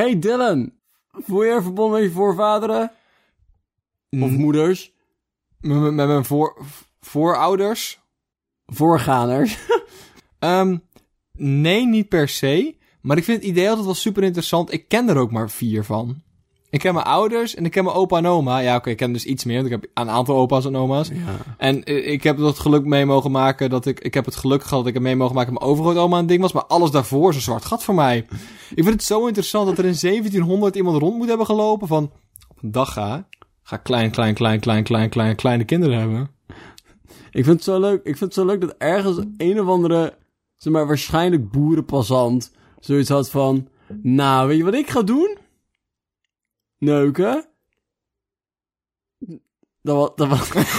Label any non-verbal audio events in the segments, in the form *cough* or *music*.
Hey Dylan, voel je je verbonden met je voorvaderen? Of N- moeders? Met met mijn voor, voorouders? Voorganers? *laughs* Ehm, nee, niet per se. Maar ik vind het idee altijd wel super interessant. Ik ken er ook maar vier van. Ik ken mijn ouders en ik ken mijn opa en oma. Ja, oké, ik ken dus iets meer. Want ik heb een aantal opa's en oma's. ja. En eh, ik heb het geluk mee mogen maken dat ik... Ik heb het geluk gehad dat ik het mee mogen maken dat mijn overgrootoma een ding was. Maar alles daarvoor is een zwart gat voor mij. *laughs* Ik vind het zo interessant dat er in 1700 iemand rond moet hebben gelopen van... Op een dag ga, ga klein, klein, klein, klein, klein, klein, kleine kinderen hebben. Ik vind het zo leuk. Ik vind het zo leuk dat ergens een of andere, zeg maar, waarschijnlijk boerenpassant zoiets had van, nou, weet je wat ik ga doen? Neuken. Dat was, dat was... *laughs*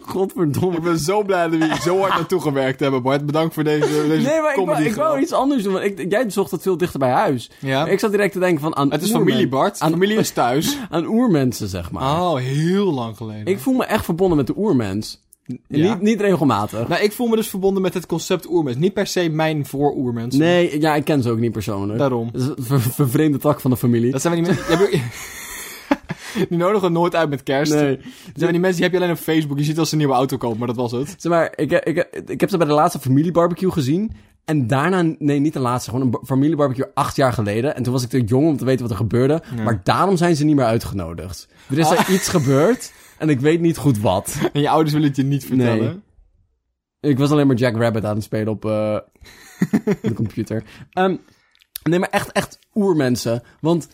Godverdomme. Ik ben zo blij dat we hier zo hard naartoe gewerkt hebben, Bart. Bedankt voor deze, deze Nee, maar ik wou, ik iets anders doen. Want ik, jij zocht het veel dichter bij huis. Ja? Ik zat direct te denken van aan Het is familie, Bart. Aan, Familie is thuis. *laughs* aan oermensen, zeg maar. Oh, heel lang geleden. Ik voel me echt verbonden met de oermens. Ja? Niet, niet regelmatig. Nou, ik voel me dus verbonden met het concept oermens. Niet per se mijn vooroermens. Nee, ja, ik ken ze ook niet persoonlijk. Daarom. Dat is een ver- vervreemde tak van de familie. Dat zijn we die mensen... *laughs* Die nodigen nooit uit met kerst. Nee. Dat zijn die mensen die heb je alleen op Facebook. Je ziet als ze een nieuwe auto kopen, maar dat was het. Zeg maar, ik, ik, ik heb ze bij de laatste familiebarbecue gezien. En daarna, nee, niet de laatste, gewoon een ba- familiebarbecue acht jaar geleden. En toen was ik te jong om te weten wat er gebeurde. Ja. Maar daarom zijn ze niet meer uitgenodigd. Er is Ah. daar iets gebeurd *laughs* en ik weet niet goed wat. *laughs* En je ouders willen het je niet vertellen. Ik was alleen maar Jack Rabbit aan het spelen op eh, *laughs* de computer. Ehm, nee, maar echt, echt oermensen. Want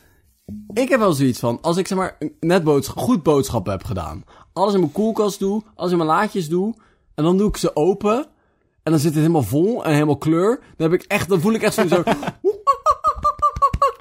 ik heb wel zoiets van, als ik zeg maar net boodsch- goed boodschappen heb gedaan. Alles in mijn koelkast doe, alles in mijn laadjes doe. En dan doe ik ze open. En dan zit het helemaal vol en helemaal kleur. Dan, heb ik echt, dan voel ik echt zo... zo *laughs*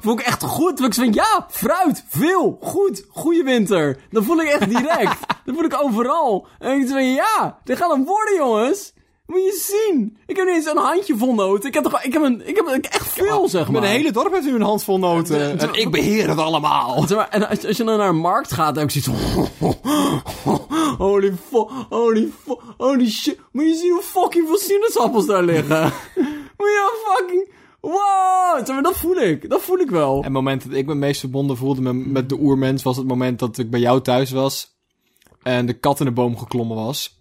voel ik echt goed. Dan ik van, ja, fruit, veel, goed, goede winter. Dan voel ik echt direct. *laughs* dan voel ik overal. En ik van, ja, dit gaat hem worden, jongens. Moet je zien. Ik heb niet eens een handje vol noten. Ik heb toch, ik heb een, ik heb echt veel, zeg maar. Een hele dorp heeft u een handvol noten. En ik beheer het allemaal. Zeg maar, en als, als je dan naar een markt gaat, dan heb ik zoiets van... *laughs* Holy fuck, holy fuck, holy shit. Moet je zien hoe fucking veel sinaasappels daar liggen. *laughs* Moet je fucking... Wow! Dat voel ik. Dat voel ik wel. En het moment dat ik me meest verbonden voelde met, de oermens... was het moment dat ik bij jou thuis was... en de kat in de boom geklommen was.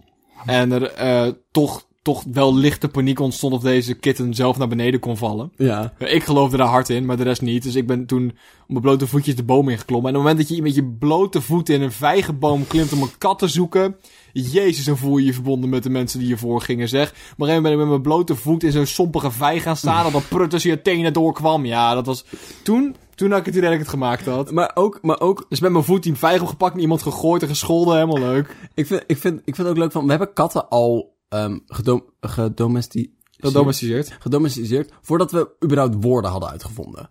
En er eh, toch, toch wel lichte paniek ontstond... of deze kitten zelf naar beneden kon vallen. Ja. Ik geloofde daar hard in, maar de rest niet. Dus ik ben toen op mijn blote voetjes de boom ingeklommen. En op het moment dat je met je blote voeten in een vijgenboom klimt om een kat te zoeken... Jezus, dan voel je je verbonden met de mensen die hiervoor gingen, zeg. Maar even ben ik met mijn blote voet in zo'n sompige vijg gaan staan... dat dat prut tussen je tenen doorkwam. Ja, dat was... Toen, toen had ik het idee dat ik het gemaakt had. Maar ook, maar ook, Dus met mijn voet die vijg opgepakt en iemand gegooid en gescholden. Helemaal leuk. ik vind, ik vind, ik vind het ook leuk van, we hebben katten al ehm gedom, gedomesti- Gedomesticeerd. gedomesticeerd voordat we überhaupt woorden hadden uitgevonden.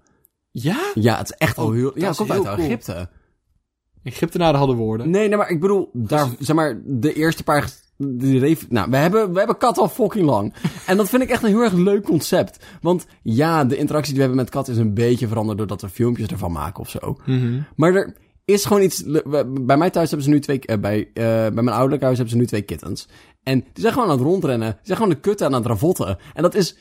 Ja? Ja, het is echt al Oh, heel... dat Ja, het komt uit heel cool. Egypte. Egyptenaren hadden woorden. Nee, nee, maar ik bedoel, daar, zeg maar, de eerste paar... Die nou, we hebben, we hebben katten al fucking lang. *laughs* En dat vind ik echt een heel erg leuk concept. Want ja, de interactie die we hebben met katten is een beetje veranderd doordat we filmpjes ervan maken of zo. Mhm. Maar er is gewoon iets... Bij mij thuis hebben ze nu twee... eh, bij, eh, bij mijn ouderlijk huis hebben ze nu twee kittens. En die zijn gewoon aan het rondrennen. Die zijn gewoon de kutten aan het ravotten. En dat is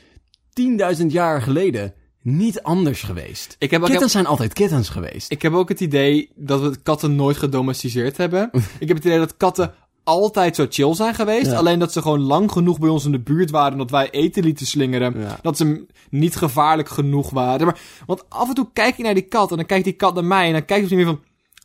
10.000 jaar geleden niet anders geweest. Ik heb, heb, Kittens zijn altijd kittens geweest. ik heb ook het idee dat we katten nooit gedomesticeerd hebben. *laughs* ik heb het idee dat katten altijd zo chill zijn geweest. Ja. Alleen dat ze gewoon lang genoeg bij ons in de buurt waren. Dat wij eten lieten slingeren. Ja. Dat ze niet gevaarlijk genoeg waren. Maar, want af en toe kijk je naar die kat. En dan kijkt die kat naar mij. En dan kijkt hij meer van...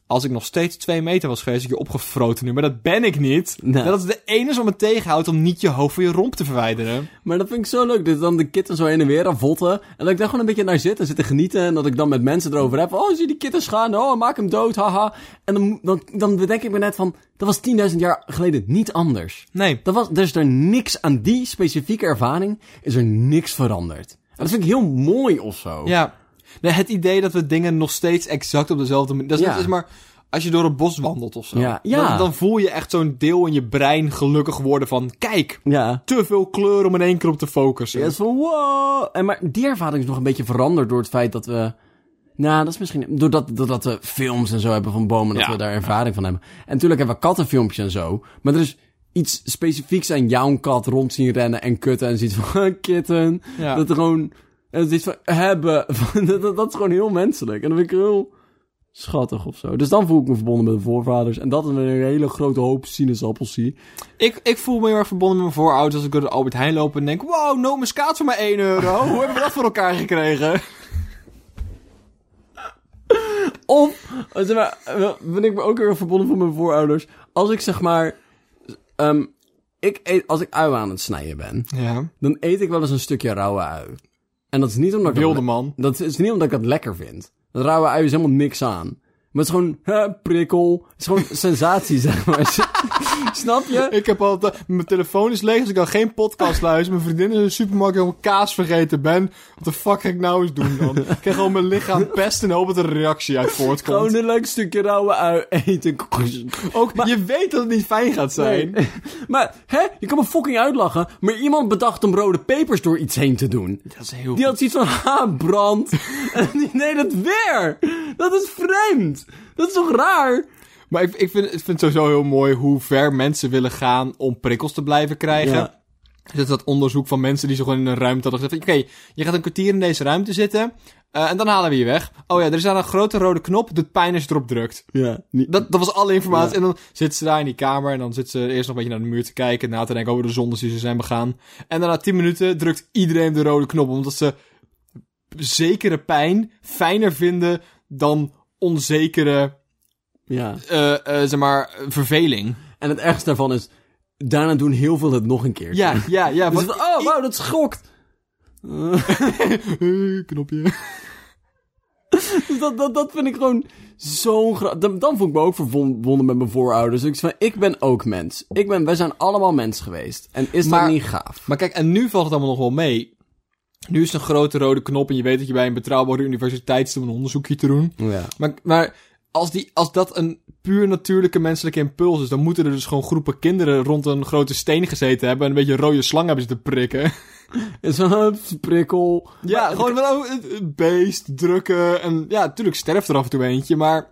Als ik nog steeds twee meter was geweest, had ik je opgefroten nu. Maar dat ben ik niet. Dat is de enige wat me tegenhoudt om niet je hoofd van je romp te verwijderen. Maar dat vind ik zo leuk. Dat dan de kittens zo heen en weer ravotten. En dat ik daar gewoon een beetje naar zit en zit te genieten. En dat ik dan met mensen erover heb. Oh, zie die kittens gaan. Oh, maak hem dood. Haha. En dan, dan, dan bedenk ik me net van... Dat was 10.000 jaar geleden niet anders. Nee. Dat was, is er niks aan die specifieke ervaring. Is er niks veranderd. En dat vind ik heel mooi of zo. Ja. Nee, het idee dat we dingen nog steeds exact op dezelfde manier... Dat is Ja. maar als je door een bos wandelt of zo. Ja. Ja. Dan, dan voel je echt zo'n deel in je brein gelukkig worden van... Kijk, Ja. te veel kleur om in één keer op te focussen. Ja, het is van wow. En maar die ervaring is nog een beetje veranderd door het feit dat we... Nou, dat is misschien... Doordat, doordat we films en zo hebben van bomen, dat we daar ervaring van hebben. En natuurlijk hebben we kattenfilmpjes en zo. Maar er is iets specifieks aan jouw kat rond zien rennen en kutten en ziet van *laughs* kitten. Dat er gewoon en het is van hebben. *laughs* dat, is gewoon heel menselijk. En dat vind ik heel schattig of zo. Dus dan voel ik me verbonden met de voorvaders. En dat is een hele grote hoop sinaasappels zie. Ik, ik voel me heel erg verbonden met mijn voorouders als ik door de Albert Heijn loop en denk... Wow, no muskaat voor maar 1 euro. *laughs* Hoe hebben we dat voor elkaar gekregen? Of, zeg maar, ben ik me ook heel erg verbonden met mijn voorouders. Als ik zeg maar, ehm, ik eet, als ik ui aan het snijden ben, Ja. dan eet ik wel eens een stukje rauwe ui. En dat is niet omdat ik Wilde dat, man. dat is niet omdat ik dat lekker vind. Dat rauwe ui is helemaal niks aan. Maar het is gewoon, hè, prikkel. Het is gewoon *laughs* sensatie, zeg maar. *laughs* *laughs* Snap je? Ik heb altijd... Mijn telefoon is leeg, dus ik kan geen podcast luisteren. Mijn vriendin is in de supermarkt helemaal kaas vergeten ben. Wat de fuck ga ik nou eens doen dan? Ik krijg gewoon mijn lichaam pest en hoop dat er een reactie uit voortkomt. Gewoon een leuk stukje rauwe ui eten. Ook, je weet dat het niet fijn gaat zijn. Nee. *laughs* Maar, hè? Je kan me fucking uitlachen. Maar iemand bedacht om rode pepers door iets heen te doen. Dat is heel Die had zoiets van, ha, brand. *laughs* en die deed het weer. Dat is vreemd. Dat is toch raar? Maar ik, ik, vind, ik vind het sowieso heel mooi hoe ver mensen willen gaan om prikkels te blijven krijgen. Ja. Dat is dat onderzoek van mensen die zo gewoon in een ruimte hadden gezegd... Oké, je gaat een kwartier in deze ruimte zitten eh, en dan halen we je weg. Oh ja, er is daar een grote rode knop, doet pijn als je erop drukt. Ja. Niet, Dat, dat was alle informatie. Ja. En dan zit ze daar in die kamer en dan zit ze eerst nog een beetje naar de muur te kijken... na te denken over de zondes die ze zijn begaan. En dan na 10 minuten drukt iedereen de rode knop... omdat ze zekere pijn fijner vinden dan onzekere, ja. eh eh, zeg maar, verveling. En het ergste daarvan is, daarna doen heel veel het nog een keer. Ja, ja, ja. Dus oh, wauw, dat schokt. *laughs* Eh, knopje. *laughs* Dus dat, dat, dat vind ik gewoon zo'n dan, dan voel ik me ook verbonden met mijn voorouders. Dus ik, van, ik ben ook mens. Ik ben, wij zijn allemaal mens geweest. En is Maar- dat niet gaaf? Maar kijk, en nu valt het allemaal nog wel mee. Nu is het een grote rode knop en je weet dat je bij een betrouwbare universiteit zit om een onderzoekje te doen. Ja. Maar, maar als, die, als dat een puur natuurlijke menselijke impuls is, dan moeten er dus gewoon groepen kinderen rond een grote steen gezeten hebben en een beetje rode slang hebben zitten prikken. *laughs* Een prikkel. Ja, Maar- gewoon wel een- beest, drukken en ja, natuurlijk sterft er af en toe eentje, maar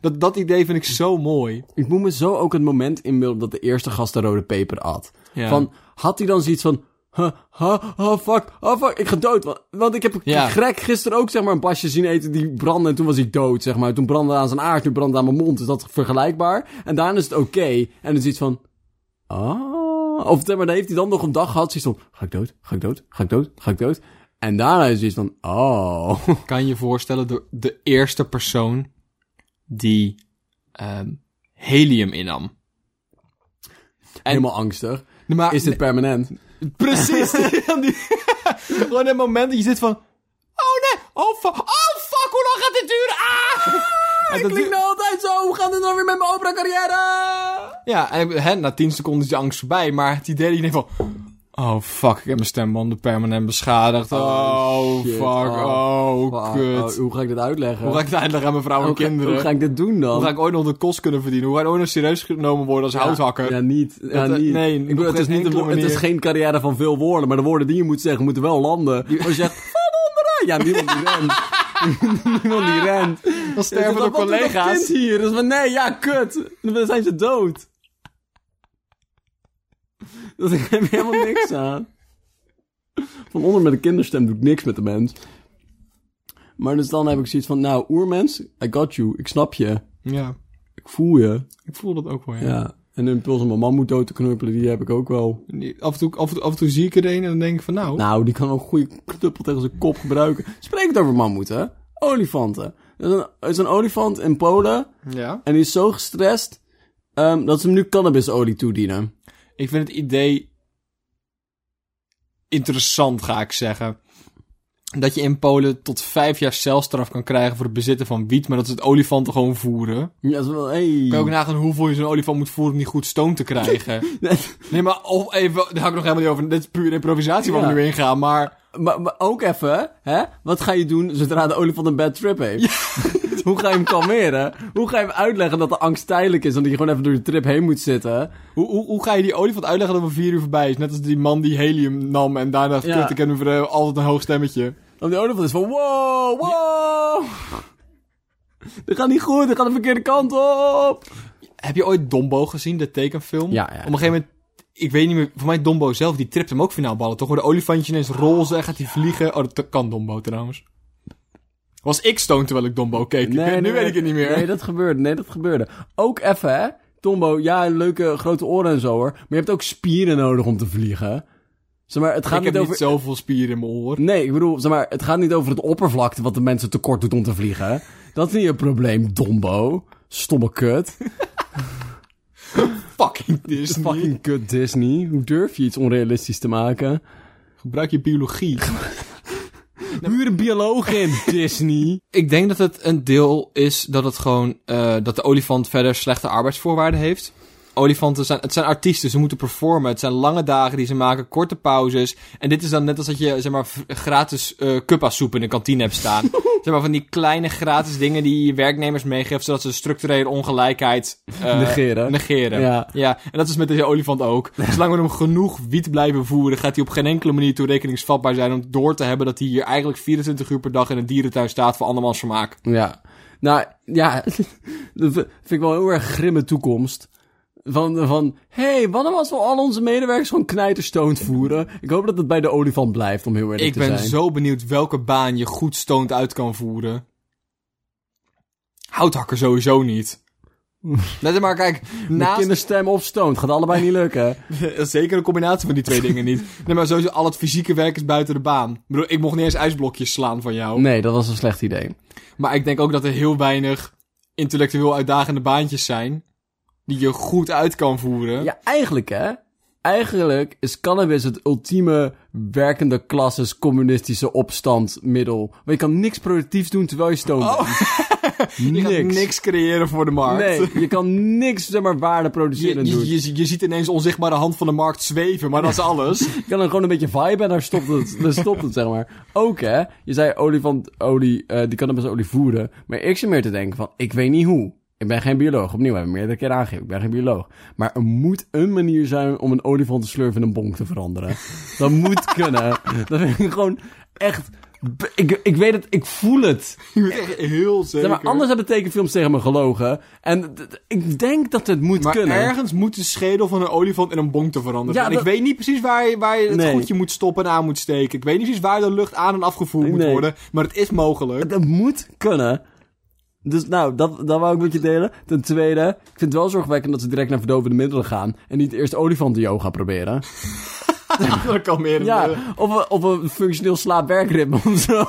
dat, dat idee vind ik zo mooi. Ik moet me zo ook het moment inbeelden dat de eerste gast de rode peper at. Ja. Van, had hij dan zoiets van... Huh, huh, oh fuck, oh fuck, ik ga dood. Want, want ik heb Ja. Gisteren ook zeg maar een pasje zien eten die brandde en toen was hij dood, zeg maar. Toen brandde aan zijn aard, nu brandde aan mijn mond. Is dat vergelijkbaar? En daarna is het oké. En dan is iets van... Oh. Of zeg maar, dan heeft hij dan nog een dag gehad. Zoiets van, ga ik dood? Ga ik dood? Ga ik dood? Ga ik dood? En daarna is iets van, oh. *laughs* Kan je je voorstellen, de, de eerste persoon die ehm, helium innam. En- Helemaal angstig. Maar, Is dit permanent? Precies. *laughs* Die- Gewoon moment dat je zit van... Oh nee, oh fuck, oh fuck, hoe lang gaat dit duren? Ah! Dat Klinkt nou altijd zo. Hoe gaat het nou weer met mijn opera-carrière? ja, en hè, na 10 seconden is die angst voorbij, maar het idee dat je denkt van... Oh fuck, ik heb mijn stembanden permanent beschadigd. Oh, Oh, fuck, Oh, oh, kut. oh, hoe ga ik dit uitleggen? Hoe ga ik het uitleggen aan mijn vrouw en Hoe ga- kinderen? Hoe ga ik dit doen dan? Hoe ga ik ooit nog de kost kunnen verdienen? Hoe ga ik ooit nog serieus genomen worden als Ja, houthakker? Ja, niet. Ja, Dat, eh, niet. nee, ik bedoel, het, is geen niet een, het is geen carrière van veel woorden, maar de woorden die je moet zeggen moeten wel landen. Als je zegt, *laughs* van onderen! Ja, niemand die rent. *laughs* niemand die rent. Dan sterven de collega's. hier? Dus van, nee, ja, kut. Dan zijn ze dood. *laughs* Dat ik heb helemaal niks aan. Van onder met een kinderstem doe ik niks met de mens. Maar dus dan heb ik zoiets van, nou, oermens, I got you. Ik snap je. Ja, Ik voel je. ik voel dat ook wel, ja. Ja. En de impuls om mijn man moet dood te knuppelen, die heb ik ook wel. Die- Af en, toe, af, en toe, af en toe zie ik er een en dan denk ik van nou... Nou, die kan ook een goede knuppel tegen zijn kop gebruiken. Spreek het over mammoeten. Olifanten. Er is een, er is een olifant in Polen. Ja. En die is zo gestrest... ehm, dat ze hem nu cannabisolie toedienen. Ik vind het idee interessant, ga ik zeggen. Dat je in Polen tot vijf jaar celstraf kan krijgen voor het bezitten van wiet, maar dat ze het olifanten gewoon voeren. Ja, dat is wel... Hey. Kan je ook nagaan hoeveel je zo'n olifant moet voeren om die goed stoom te krijgen. *laughs* nee, maar of even, daar ga ik nog helemaal niet over. Dit is puur improvisatie waar Ja. we nu ingaan, maar... maar, maar ook even, hè? Wat ga je doen zodra de olifant een bad trip heeft? *laughs* Hoe ga je hem kalmeren? Hoe ga je hem uitleggen dat de angst tijdelijk is en dat je gewoon even door de trip heen moet zitten? Hoe, hoe, hoe ga je die olifant uitleggen dat we vier uur voorbij is? Net als die man die helium nam en daarna Ja. kut, ik heb nu eh, altijd een hoog stemmetje. Want die olifant is van, wow, wow! *laughs* Dit gaat niet goed, dit gaat de verkeerde kant op! Heb je ooit Dombo gezien, de tekenfilm? Ja, ja. Op een gegeven moment ik weet niet meer, voor mij Dombo zelf, die tript hem ook finaal ballen. Toch wordt de olifantje ineens roze en gaat hij vliegen. Oh, dat kan Dombo trouwens. Was ik stoned terwijl ik Dombo keek? Ik weet- *laughs* nu weet ik het niet meer. Nee, dat gebeurde. Nee, dat gebeurde. Ook even, hè. Tombo, ja, leuke grote oren en zo hoor. Maar je hebt ook spieren nodig om te vliegen. Zeg maar, het gaat ik niet heb over... niet zoveel spieren in mijn oor. Nee, ik bedoel, zeg maar, het gaat niet over het oppervlakte wat de mensen tekort doet om te vliegen. Dat is niet een probleem, Dombo. Stomme kut. *laughs* *laughs* Fucking Disney. Fucking kut Disney. Hoe durf je iets onrealistisch te maken? Gebruik je biologie. *laughs* Huur een bioloog in, *laughs* Disney. Ik denk dat het een deel is dat het gewoon, eh, dat de olifant verder slechte arbeidsvoorwaarden heeft. Olifanten zijn, het zijn artiesten, ze moeten performen. Het zijn lange dagen die ze maken, korte pauzes. En dit is dan net als dat je, zeg maar, gratis kuppa soep in de kantine hebt staan. *laughs* zeg maar, van die kleine gratis dingen die je werknemers meegeeft, zodat ze structurele ongelijkheid eh, Negeren. negeren. Ja. ja, en dat is met deze olifant ook. *laughs* Zolang we hem genoeg wiet blijven voeren, gaat hij op geen enkele manier toerekeningsvatbaar zijn om door te hebben dat hij hier eigenlijk 24 uur per dag in een dierentuin staat voor andermans vermaak. Ja. Nou, ja. *laughs* dat vind ik wel een heel erg grimme toekomst. Van, van hey, wat nou als we al onze medewerkers gewoon knijterstoond voeren? Ik hoop dat het bij de olifant blijft, om heel eerlijk Ik te ben zijn. zo benieuwd welke baan je goed stoond uit kan voeren. Houthakker sowieso niet. *laughs* Net maar kijk, naast... kinderstem of stoont, gaat allebei niet lukken. *laughs* Zeker een combinatie van die twee dingen niet. Nee, maar sowieso al het fysieke werk is buiten de baan. Ik bedoel, ik mocht niet eens ijsblokjes slaan van jou. Nee, dat was een slecht idee. Maar ik denk ook dat er heel weinig intellectueel uitdagende baantjes zijn... die je goed uit kan voeren. Ja, eigenlijk hè. Eigenlijk is cannabis het ultieme werkende klasses communistische opstandmiddel. Maar je kan niks productiefs doen terwijl je stoned Oh. bent. *laughs* Je niks. niks creëren voor de markt. Nee, je kan niks, zeg maar, waarde Je, produceren doen. je, je, je ziet ineens de onzichtbare hand van de markt zweven, maar dat is alles. *laughs* Je kan dan gewoon een beetje viben en daar stopt het, *laughs* daar stopt het, zeg maar. Ook, hè. Je zei olifantolie, eh die cannabisolie voeren. Maar ik zit meer te denken van, ik weet niet hoe. Ik ben geen bioloog. Opnieuw, hebben we meerdere keer aangegeven. Ik ben geen bioloog. Maar er moet een manier zijn om een olifantenslurf in een bonk te veranderen. *laughs* Dat moet kunnen. Dat vind ik gewoon echt... Ik, ik weet het, ik voel het. Je bent echt heel zeker. Zeg maar, anders hebben tekenfilms tegen me gelogen. En ik denk dat het moet Maar kunnen. ergens moet de schedel van een olifant in een bonk te veranderen. Ja, dat- ik weet niet precies waar je, waar je het Nee. goedje moet stoppen en aan moet steken. Ik weet niet precies waar de lucht aan en afgevoerd moet worden. Maar het is mogelijk. Dat moet kunnen. Dus nou, dat, dat wou ik met je delen. Ten tweede, ik vind het wel zorgwekkend dat ze direct naar verdovende middelen gaan. En niet eerst olifanten-yoga proberen. *laughs* dat kan meer. Ja, of, een- of een functioneel slaap-werkritme of zo.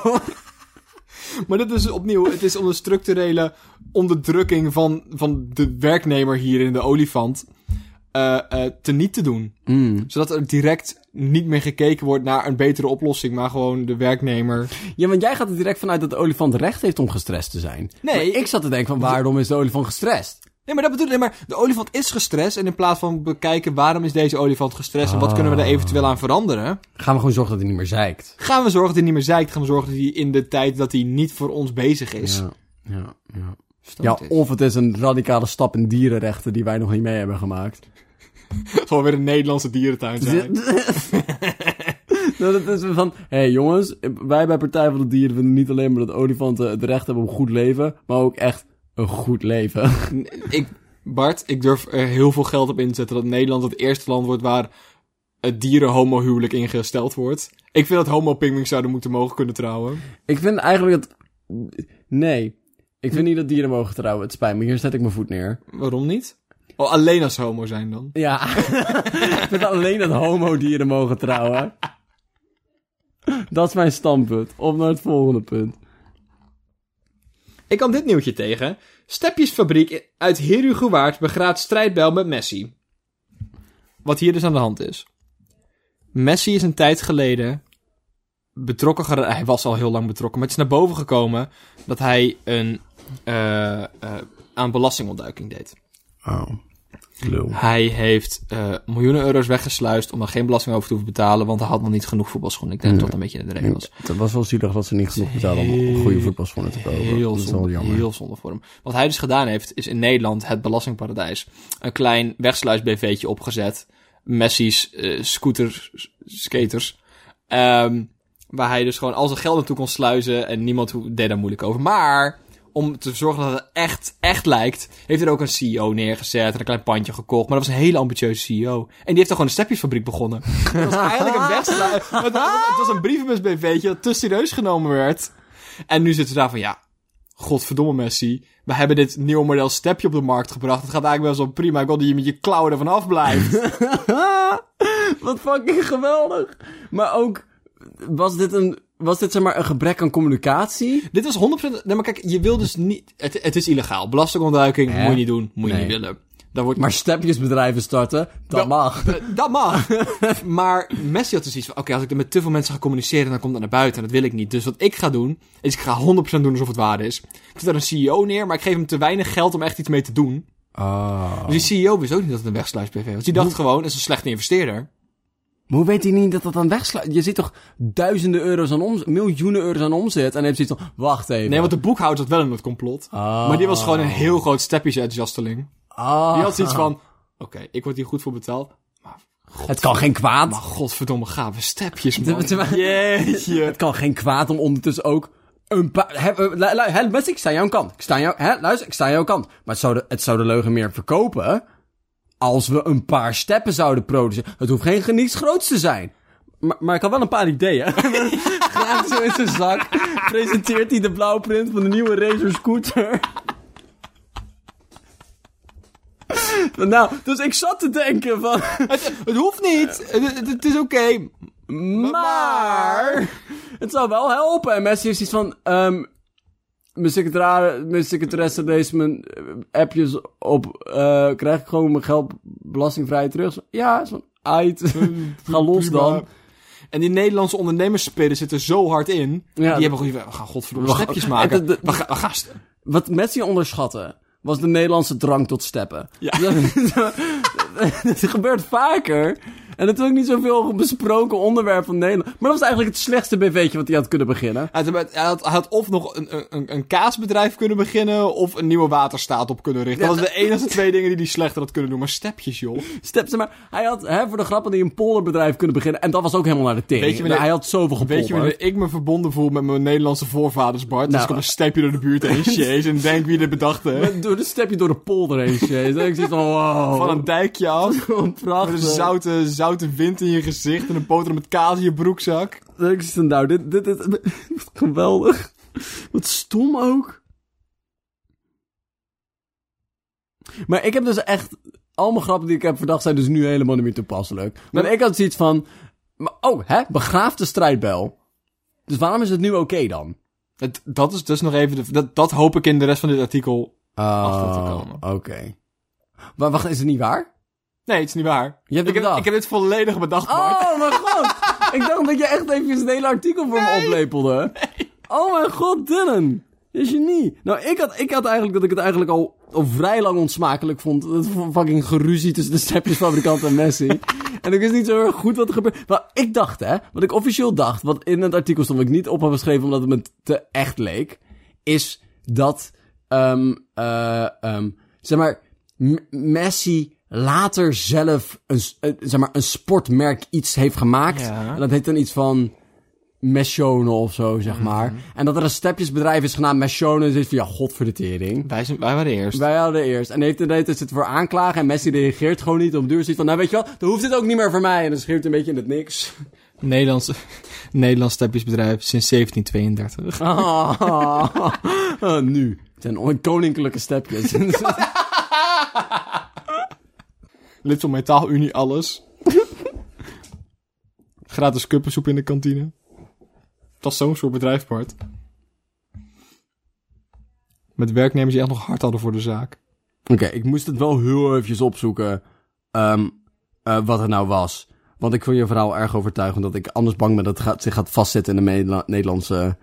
Maar dit is opnieuw, het is om de structurele onderdrukking van, van de werknemer hier in de olifant eh eh te niet te doen. Hmm. Zodat er direct niet meer gekeken wordt naar een betere oplossing, maar gewoon de werknemer. Ja, want jij gaat er direct vanuit dat de olifant recht heeft om gestrest te zijn. Nee, Maar ik zat te denken van waarom is de olifant gestrest? Nee, maar dat bedoel ik. Nee, maar de olifant is gestrest. En in plaats van bekijken waarom is deze olifant gestrest en wat kunnen we daar eventueel aan veranderen, Gaan we gewoon zorgen dat hij niet meer zeikt. gaan we zorgen dat hij niet meer zeikt. Gaan we zorgen dat hij in de tijd dat hij niet voor ons bezig is. Ja, ja, ja. Ja, of het is een radicale stap in dierenrechten die wij nog niet mee hebben gemaakt. *laughs* Gewoon weer een Nederlandse dierentuin zijn. *laughs* Nou, dat is van, hé hey jongens, wij bij Partij van de Dieren vinden niet alleen maar dat olifanten het recht hebben op een goed leven, maar ook echt een goed leven. *laughs* ik, Bart, ik durf er heel veel geld op in te zetten dat Nederland het eerste land wordt waar het dierenhomohuwelijk ingesteld wordt. Ik vind dat homo-pingwings zouden moeten mogen kunnen trouwen. Ik vind eigenlijk dat... Nee. Ik vind niet dat dieren mogen trouwen. Het spijt me. Hier zet ik mijn voet neer. Waarom niet? Oh, alleen als homo zijn dan. Ja. *laughs* ik vind alleen dat homo-dieren mogen trouwen. Dat is mijn standpunt. Op naar het volgende punt. Ik kan dit nieuwtje tegen. Stepjesfabriek uit Herugewaard begraadt strijdbel met Messi. Wat hier dus aan de hand is. Messi is een tijd geleden betrokken Hij was al heel lang betrokken, maar het is naar boven gekomen dat hij een eh, eh, aan belastingontduiking deed. Oh. Lul. Hij heeft eh, miljoenen euro's weggesluist om er geen belasting over te hoeven betalen, want hij had nog niet genoeg voetbalschoenen. Ik denk dat dat een beetje de reden was. Het was wel zielig dat ze niet genoeg betalen om goede voetbalschoenen te kopen. Heel dat is wel zonde, jammer. heel zonde voor hem. Wat hij dus gedaan heeft, is in Nederland het belastingparadijs een klein wegsluis-BV'tje opgezet. Messi's eh scooter skaters. Ehm, waar hij dus gewoon al zijn geld naartoe kon sluizen en niemand deed daar moeilijk over. Maar om te zorgen dat het echt, echt lijkt, heeft er ook een CEO neergezet en een klein pandje gekocht. Maar dat was een hele ambitieuze CEO. En die heeft dan gewoon een stepjesfabriek begonnen. dat was eigenlijk een *laughs* het, het, het was een brievenbus-BV'tje dat te serieus genomen werd. En nu zitten ze daar van, ja, godverdomme Messi. We hebben dit nieuwe model stepje op de markt gebracht. Het gaat eigenlijk wel zo prima. Ik wil dat je met je klauwen ervan afblijft. *laughs* Wat fucking geweldig. Maar ook, was dit een, was dit zeg maar een gebrek aan communicatie? dit was 100%... Nee, maar kijk, je wil dus niet... Het, het is illegaal. Belastingontduiking moet je niet doen. Moet je niet willen. Daar wordt Maar stepjesbedrijven starten, dat mag. Eh, Dat mag. *laughs* maar Messi had dus iets van... Oké, als ik er met te veel mensen ga communiceren... dan komt dat naar buiten. En dat wil ik niet. Dus wat ik ga doen... is ik ga 100% doen alsof het waar is. Ik zet daar een CEO neer... maar ik geef hem te weinig geld om echt iets mee te doen. Oh. Dus die CEO wist ook niet dat het een wegsluis-PV was. Die dacht gewoon... het is een slechte investeerder. Maar hoe weet hij niet dat dat dan wegsluit? Je ziet toch duizenden euro's aan omzet, miljoenen euro's aan omzet. En heeft zoiets van, wacht even. Nee, want de boekhouder zat wel in het complot. Ah. Maar die was gewoon een heel groot stepjes-enthousiasteling. Ah. Die had zoiets van... Oké, ik word hier goed voor betaald. Het kan geen kwaad. Maar godverdomme, gave stepjes, man. Jeetje. *laughs* Het kan geen kwaad om ondertussen ook een paar... Eh, lu- lu- hè, Messi, ik sta aan jouw kant. Ik sta aan jou... Hè, luister, ik sta aan jouw kant. Maar het zou de, het zou de leugen meer verkopen... als we een paar steppen zouden produceren. Het hoeft geen geniets groots te zijn. Maar, maar ik had wel een paar ideeën. *laughs* Graag zo in zijn zak. Presenteert hij de blauwprint van de nieuwe Razer scooter. nou, dus ik zat te denken van... Het, het hoeft niet. Het, het- het is oké. Maar het zou wel helpen. En Messi heeft iets van... ehm mijn, secretari- mijn secretaresse leest mijn eh, appjes op... eh, krijg ik gewoon mijn geld belastingvrij terug? Ja, van... Ait, *laughs* ga los Prima. dan. En die Nederlandse ondernemersspelen zitten zo hard in. Ja, die hebben gewoon... We gaan godverdomme stepjes maken. En de- de- we, gaan, we gaan st- Wat Messi onderschatte, was de Nederlandse drang tot steppen. Ja. *laughs* Het gebeurt vaker. En het is ook niet zoveel besproken onderwerp van Nederland. Maar dat was eigenlijk het slechtste BV'tje wat hij had kunnen beginnen. Hij had, hij, had, hij had of nog een, een, een kaasbedrijf kunnen beginnen... of een nieuwe waterstaat op kunnen richten. Dat was de enige twee dingen die hij slechter had kunnen doen. Maar stepjes, joh. Step, zeg maar, hij had hè, voor de grappen die een polderbedrijf kunnen beginnen. En dat was ook helemaal naar de tering. Weet je wanneer- hij had zoveel gepolderd. Weet je wanneer ik me verbonden voel met mijn Nederlandse voorvaders, Bart? Nou. Als ik op een stepje door de buurt heen *laughs* chase en denk wie dit bedacht heeft. Door de stepje door de polder heen. En ik zie van, wow. Van een dijkje af. *laughs* Gewoon Met prachtig. een zoute, zoute wind in je gezicht en een boter met kaas in je broekzak. Ik van, nou, dit, dit, dit, *laughs* dit- geweldig. Wat stom ook. Maar ik heb dus echt... Al mijn grappen die ik heb verdacht zijn dus nu helemaal niet meer toepasselijk. Maar ik had zoiets van... Maar, oh, hè? Begraaf de strijdbel. Dus waarom is het nu oké dan? Het, dat is dus nog even... De, dat, dat hoop ik in de rest van dit artikel. achter te komen. oké. Maar wacht, is het niet waar? Nee, het is niet waar. Je hebt Ik het heb, ik heb dit volledig bedacht, Bart. Oh mijn god! ik dacht dat je echt even het hele artikel voor me oplepelde. Oh mijn god, Dylan! Je genie. Nou, ik had, ik had eigenlijk dat ik het eigenlijk al, al vrij lang onsmakelijk vond. Dat fucking geruzie tussen de stepjesfabrikant en Messi. en ik wist niet zo erg goed wat er gebeurde. Maar ik dacht, hè, wat ik officieel dacht, wat in het artikel stond, wat ik niet op heb geschreven omdat het me te echt leek, is dat, eh ehm zeg maar, M- Messi later zelf een, eh, zeg maar, een sportmerk iets heeft gemaakt. Ja. En dat heet dan iets van Meshone of zo, zeg maar. En dat er een stepjesbedrijf is genaamd Meshone. Zegt van, ja, god voor de tering. Wij, zijn, wij waren eerst. Wij hadden eerst. En heeft de zit voor aanklagen. En Messi reageert gewoon niet. Op duur ziet van, nou weet je wat, dan hoeft dit ook niet meer voor mij. En dan schreeuwt een beetje in het niks. Nederlands, Nederlands stepjesbedrijf sinds 1732. Ah, *laughs* Ah, nu. Het zijn on- koninklijke stepjes. *laughs* *laughs* Lid van Metaalunie, alles. *laughs* Gratis kuppensoep in de kantine. Dat is zo'n soort bedrijf, Bart. Met werknemers die echt nog hard hadden voor de zaak. Oké, ik moest het wel heel eventjes opzoeken. ehm, eh, wat het nou was. Want ik vond je verhaal erg overtuigend. Dat ik anders bang ben dat het gaat, zich gaat vastzetten in de Medela- Nederlandse...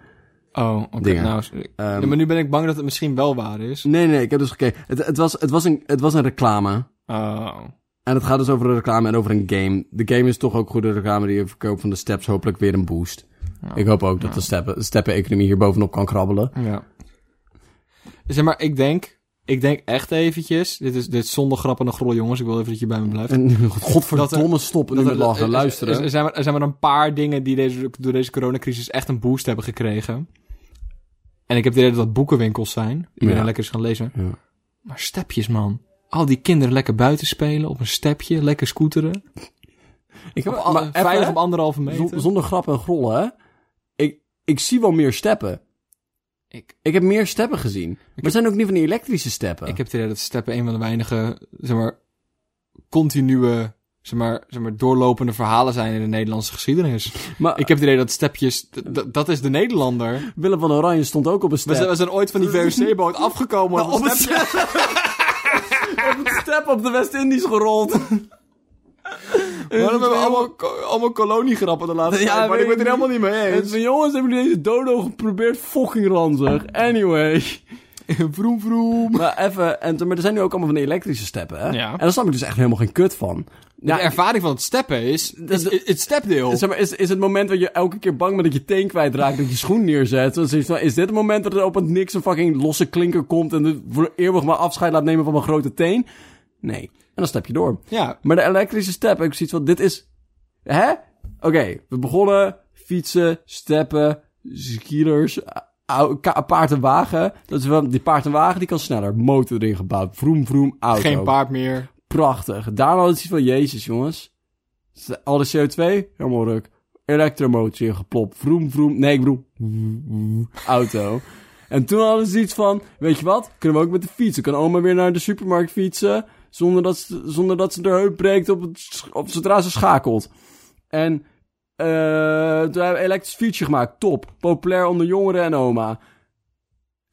Oh, oké. Nou, ehm, ja, maar nu ben ik bang dat het misschien wel waar is. Nee, nee, ik heb dus gekeken. Het, het, was, het, was een, het was een reclame. Oh. En het gaat dus over een reclame en over een game. De game is toch ook goede reclame die je verkoopt van de steps. Hopelijk weer een boost. Ja. Ik hoop ook dat de steppen- de steppen-economie hier bovenop kan krabbelen. Ja. Zeg maar, ik denk... Ik denk echt eventjes... Dit is, dit is zonder grappen en grol, jongens. Ik wil even dat je bij me blijft. *laughs* En godverdomme stoppen nu met lachen. er- Luisteren. Er, er zijn maar, er zijn maar een paar dingen die deze, door deze coronacrisis echt een boost hebben gekregen. En ik heb de idee dat dat boekenwinkels zijn. Iedereen Ja. lekker is gaan lezen. Ja. Maar stepjes, man. Al die kinderen lekker buiten spelen, op een stepje, lekker scooteren. *laughs* Ik heb, even, veilig op anderhalve meter. zon- zonder grap en grollen, hè. Ik, ik zie wel meer steppen. Ik- Ik heb meer steppen gezien. Maar het zijn ook niet van die elektrische steppen. Ik heb het idee dat steppen een van de weinige, zeg maar, continue, zeg maar, zeg maar, doorlopende verhalen zijn in de Nederlandse geschiedenis. *laughs* maar Ik heb het idee dat stepjes, dat is de Nederlander. Willem van Oranje stond ook op een We step. zijn, we zijn ooit van die VOC-boot *laughs* afgekomen op op een een stepje. op een step op de West-Indies gerold. Dan hebben we allemaal, allemaal koloniegrappen de laatste Ja, tijd, maar ik ben het er helemaal niet mee En eens. van jongens, hebben jullie deze dodo geprobeerd? Fucking ranzig. Anyway. *laughs* vroom vroom. Maar even, en, maar er zijn nu ook allemaal van die elektrische steppen, hè? Ja. En daar snap ik dus echt helemaal geen kut van. de ervaring van het steppen is, is, is het stepdeel. Zeg maar, is, is het moment dat je elke keer bang bent dat je teen kwijtraakt, dat je schoen neerzet? Dan is, is dit het moment dat er op het niks een fucking losse klinker komt en het voor eeuwig maar afscheid laat nemen van mijn grote teen? Nee. En dan stap je door. Ja, Maar de elektrische step, heb ik zoiets van, dit is... Hè? Oké, we begonnen fietsen, steppen, skiers, paard en wagen. Dat is wel, die paard en wagen die kan sneller. Motor erin gebouwd. Vroom, vroom, auto. geen paard meer. Prachtig. Daarna had het iets van, jezus jongens. Al de CO2, helemaal ruk. Elektromotor ingeplopt. Vroom, vroom. Nee, ik bedoel... Auto. En toen hadden ze iets van, weet je wat? Kunnen we ook met de fiets. Dan kan oma weer naar de supermarkt fietsen. Zonder dat ze, zonder dat ze de heup breekt op het, op, zodra ze schakelt. En eh toen hebben we een elektrisch fietsje gemaakt. Top. Populair onder jongeren en oma.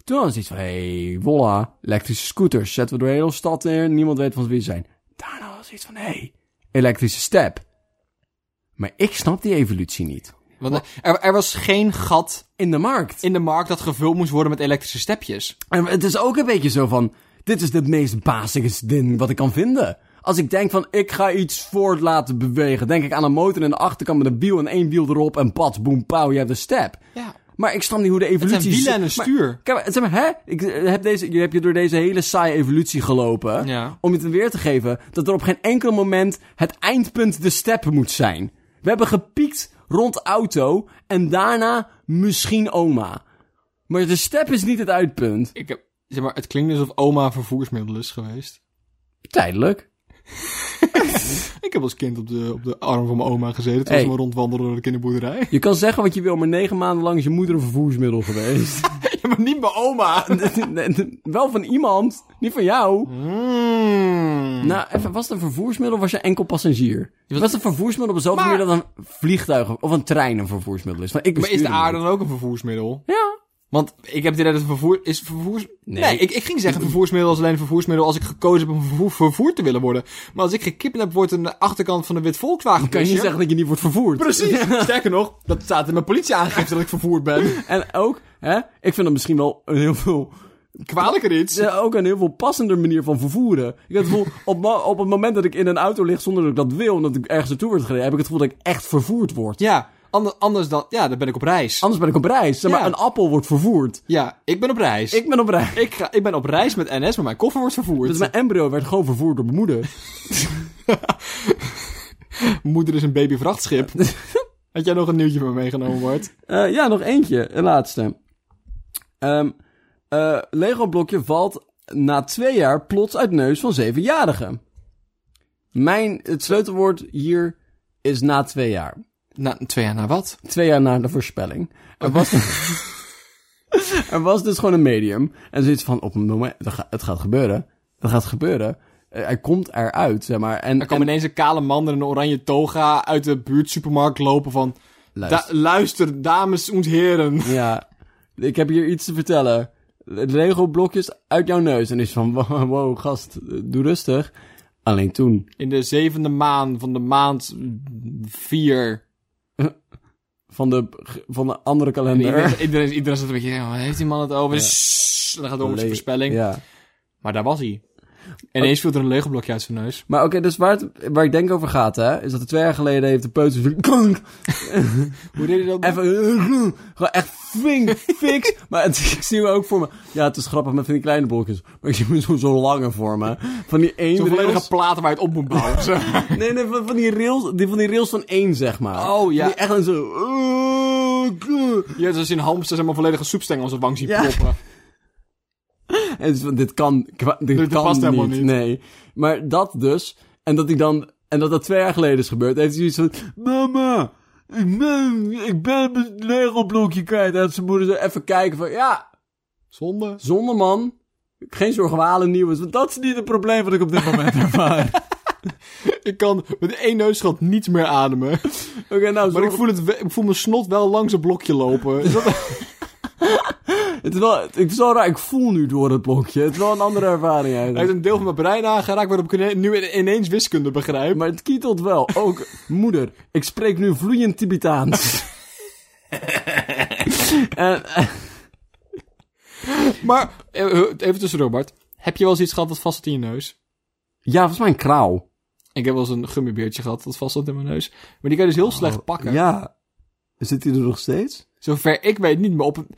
Toen ze iets van, hey, voila, elektrische scooters. Zetten we door de hele stad in. Niemand weet van wie ze zijn. Daarna ze iets van, hey, elektrische step. Maar ik snap die evolutie niet. Want er, er was geen gat In de markt. in de markt dat gevuld moest worden met elektrische stepjes. En het is ook een beetje zo van, dit is het meest basische ding wat ik kan vinden. Als ik denk van, ik ga iets voort laten bewegen, denk ik aan een motor in de achterkant met een wiel en één wiel erop en pats, boem, pauw, je hebt een step. Ja. Maar ik snap niet hoe de Het evolutie... zijn wielen en een Maar- stuur. Kijk, maar, zeg maar, hè? Ik eh, heb deze, je hebt je door deze hele saaie evolutie gelopen. Ja. Om je te weer te geven dat er op geen enkel moment het eindpunt de step moet zijn. We hebben gepiekt rond auto en daarna misschien oma. Maar de step is niet het uitpunt. Ik heb, zeg maar, het klinkt alsof oma een vervoersmiddel is geweest. Tijdelijk. *laughs* Ik heb als kind op de, op de arm van mijn oma gezeten toen Hey. ze me rondwandelden door de kinderboerderij. Je kan zeggen wat je wil, maar negen maanden lang is je moeder een vervoersmiddel geweest. *laughs* Ja, maar niet mijn oma. *laughs* Wel van iemand, niet van jou. Mm. Nou, even, was het een vervoersmiddel of was je enkel passagier? Was het een vervoersmiddel op dezelfde Maar- manier dat een vliegtuig of een trein een vervoersmiddel is? Want ik Maar is de aarde dan ook een vervoersmiddel? Ja. Want ik heb het idee dat het vervoer... Is vervoers... Nee, Nee. ik, ik ging zeggen vervoersmiddel is alleen een vervoersmiddel als ik gekozen heb om vervoer, vervoerd te willen worden. Maar als ik gekidnapt word aan de achterkant van een wit Volkswagen Kan je niet zeggen dat je niet wordt vervoerd. Precies. *laughs* Sterker nog, dat staat in mijn politieaangifte dat ik vervoerd ben. *laughs* En ook, hè, ik vind dat misschien wel een heel veel, Kwalijker iets. ja, ook een heel veel passender manier van vervoeren. Ik heb het gevoel, op, op het moment dat ik in een auto lig zonder dat ik dat wil, en dat ik ergens naartoe word gereden, heb ik het gevoel dat ik echt vervoerd word. Ja, ander- anders dan... Ja, dan ben ik op reis. Anders ben ik op reis. Zeg maar, Ja. een appel wordt vervoerd. Ja, ik ben op reis. Ik ben op reis. Ik, ga, ik ben op reis met NS, maar mijn koffer wordt vervoerd. Dus mijn embryo werd gewoon vervoerd door mijn moeder. *laughs* Moeder is een babyvrachtschip. *laughs* Had jij nog een nieuwtje voor me meegenomen, Bart? Eh, ja, nog eentje. Een laatste. Ehm eh, Lego-blokje valt na twee jaar plots uit neus van zevenjarigen. Mijn, het sleutelwoord hier is na twee jaar. Na, twee jaar na wat? Twee jaar na de voorspelling. Er was, *laughs* er was dus gewoon een medium. En zoiets van, op een moment, het gaat gebeuren. Dat gaat gebeuren. Eh, hij komt eruit, zeg maar. En, Er kwam en- ineens een kale man in een oranje toga uit de buurtsupermarkt lopen van... luister. Da- luister, dames en heren. *laughs* Ja, ik heb hier iets te vertellen. Lego-blokjes uit jouw neus. En is van, *laughs* wow, wow, gast, doe rustig. Alleen toen. In de zevende maan van de maand vier. Van de, van de andere En kalender. iedereen, iedereen, iedereen zat een beetje, "Oh, heeft die man het over? Ja. Dan gaat het om zijn voorspelling. Ja. Maar daar was hij. En ineens viel er een Lego-blokje uit zijn neus. Maar oké, dus waar, het, waar ik denk over gaat, hè, is dat er twee jaar geleden heeft de peuter *laughs* Hoe deed hij dat? even, gewoon echt flink, fix. maar het, ik zie me ook voor me, ja, het is grappig met van die kleine blokjes. Maar ik zie me zo, zo lange voor me. Van die één Zo'n volledige platen waar je het op moet bouwen. *laughs* Nee, nee, van, van die rails, die, van die rails van één, zeg maar. Oh, ja. Die echt een zo, Je hebt dus in hamsters helemaal volledige soepstengel als een wang zien Ja. proppen. *laughs* *laughs* En van, dit kan, dit Dit kan past niet. Nee. Maar dat dus. En dat ik dan... En dat dat twee jaar geleden is gebeurd. Heeft hij zoiets van... Mama, ik ben, ik ben mijn Lego-blokje kwijt. En zijn moeder zo even kijken van... Ja, Zonde. zonder man. Geen halen nieuwe. Want dat is niet het probleem wat ik op dit moment *laughs* ervaar. *laughs* Ik kan met één neusgat niets meer ademen. Oké, nou, Maar zorg- ik voel, het, ik voel mijn snot wel langs een blokje lopen. Is dat- het, is wel, het is wel raar. Ik voel nu door het blokje. Het is wel een andere ervaring Hij heeft eigenlijk. een deel van mijn brein aangeraakt waarop ik nu ineens wiskunde begrijp. Maar het kietelt wel. Ook, moeder, ik spreek nu vloeiend Tibetaans. *laughs* en, eh, Maar, eh, even tussendoor Bart. Heb je wel eens iets gehad dat vast zat in je neus? ja, volgens mij een krauw. Ik heb wel eens een gummibeertje gehad dat vast zat in mijn neus. Maar die kan je dus heel slecht pakken. Ja. Zit hij er nog steeds? Zover ik weet niet, maar op een,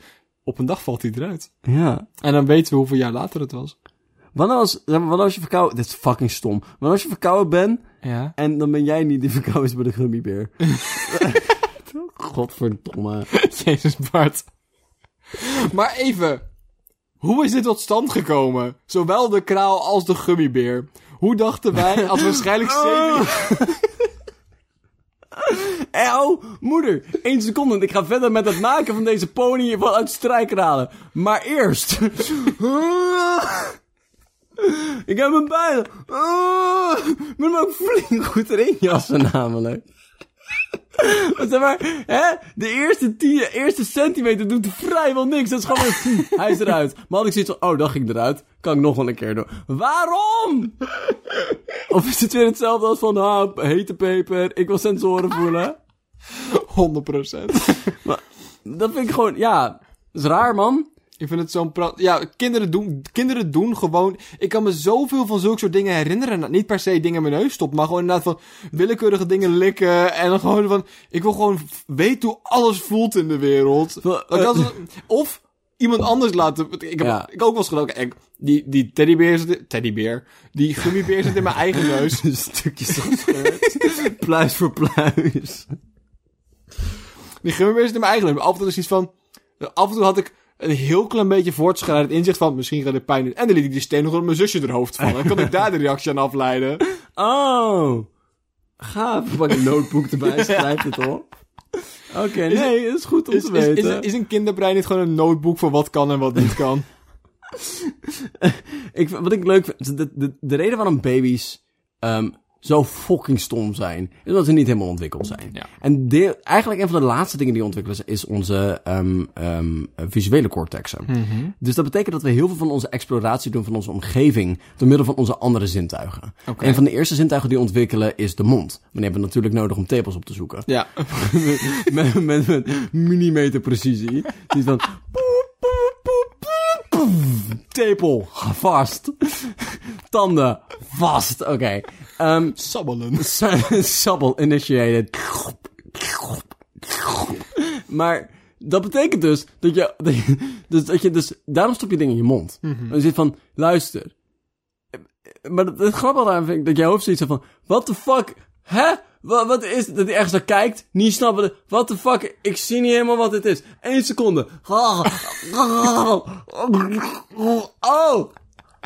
op een dag valt hij eruit. Ja. En dan weten we hoeveel jaar later het was. Wanneer als, wanneer als je verkouden... Dit is fucking stom. Wanneer als je verkouden bent... Ja. en dan ben jij niet die verkouden is bij de gummibeer. *laughs* Godverdomme. Jezus Bart. Maar even. Hoe is dit tot stand gekomen? Zowel de kraal als de gummibeer. Hoe dachten wij als waarschijnlijk *laughs* zeven... *laughs* Oh, moeder, één seconde. Ik ga verder met het maken van deze pony vanuit strijkralen. Maar eerst... *laughs* ik heb hem bijna... ik moet ook flink goed erin jassen namelijk. *laughs* Zeg maar, hè, de eerste, tien, eerste centimeter doet vrijwel niks. Dat is gewoon weer, hij is eruit. Maar had ik zoiets van, oh, dat ging eruit. Kan ik nog wel een keer doen. Waarom? *laughs* Of is het weer hetzelfde als van, ah, hete peper, ik wil sensoren voelen? 100%. *laughs* Dat vind ik gewoon, ja, dat is raar, man. Ik vind het zo'n pra- Ja, kinderen doen, kinderen doen gewoon... Ik kan me zoveel van zulke soort dingen herinneren. Nou, Niet per se dingen in mijn neus stoppen, maar gewoon inderdaad van willekeurige dingen likken. En dan gewoon van... Ik wil gewoon weten hoe alles voelt in de wereld. Eh, of iemand anders laten... Ik heb Ja. ik ook wel eens gedaan. Die, die teddybeer zit... Teddybeer. Die gummibeer zit in mijn eigen *laughs* neus. Stukjes gescheurd. pluis voor pluis. Die gummibeer zit in mijn eigen neus. Af en toe is iets van... Af en toe had ik een heel klein beetje voortschrijdend inzicht van... Misschien gaat dit pijn doen. En dan liet ik die steen nog op mijn zusje er hoofd vallen. Dan kan ik daar de reactie aan afleiden. *laughs* Oh. Gaaf. Pak een notebook erbij, *laughs* schrijf het op. Oké, nee, dat is goed om Is, te weten. is, is een kinderbrein niet gewoon een notebook van wat kan en wat niet kan? *laughs* ik, wat ik leuk vind, de, de, de reden waarom baby's ehm, zo fucking stom zijn, is omdat ze niet helemaal ontwikkeld zijn. Ja. En de, eigenlijk een van de laatste dingen die ontwikkelen is onze ehm, visuele cortexen. Dus dat betekent dat we heel veel van onze exploratie doen van onze omgeving door middel van onze andere zintuigen. Oké. Een van de eerste zintuigen die ontwikkelen is de mond. Maar die hebben we natuurlijk nodig om tepels op te zoeken. Ja. *laughs* met, met, met millimeter precisie. Die van... *laughs* Tepel, vast. Tanden, vast. Oké. Ehm, Sabbelen. *laughs* Sabbel initiated. Maar dat betekent dus dat je, dat je, dus dat je dus, daarom stop je dingen in je mond. En je zit van, luister. Maar het, het grappige aan vind ik dat jij hoofd zoiets van, what the fuck, hè? Wat, wat is het? Dat hij ergens naar kijkt, niet snappen, what the fuck, ik zie niet helemaal wat het is. Eén seconde. *laughs* Oh,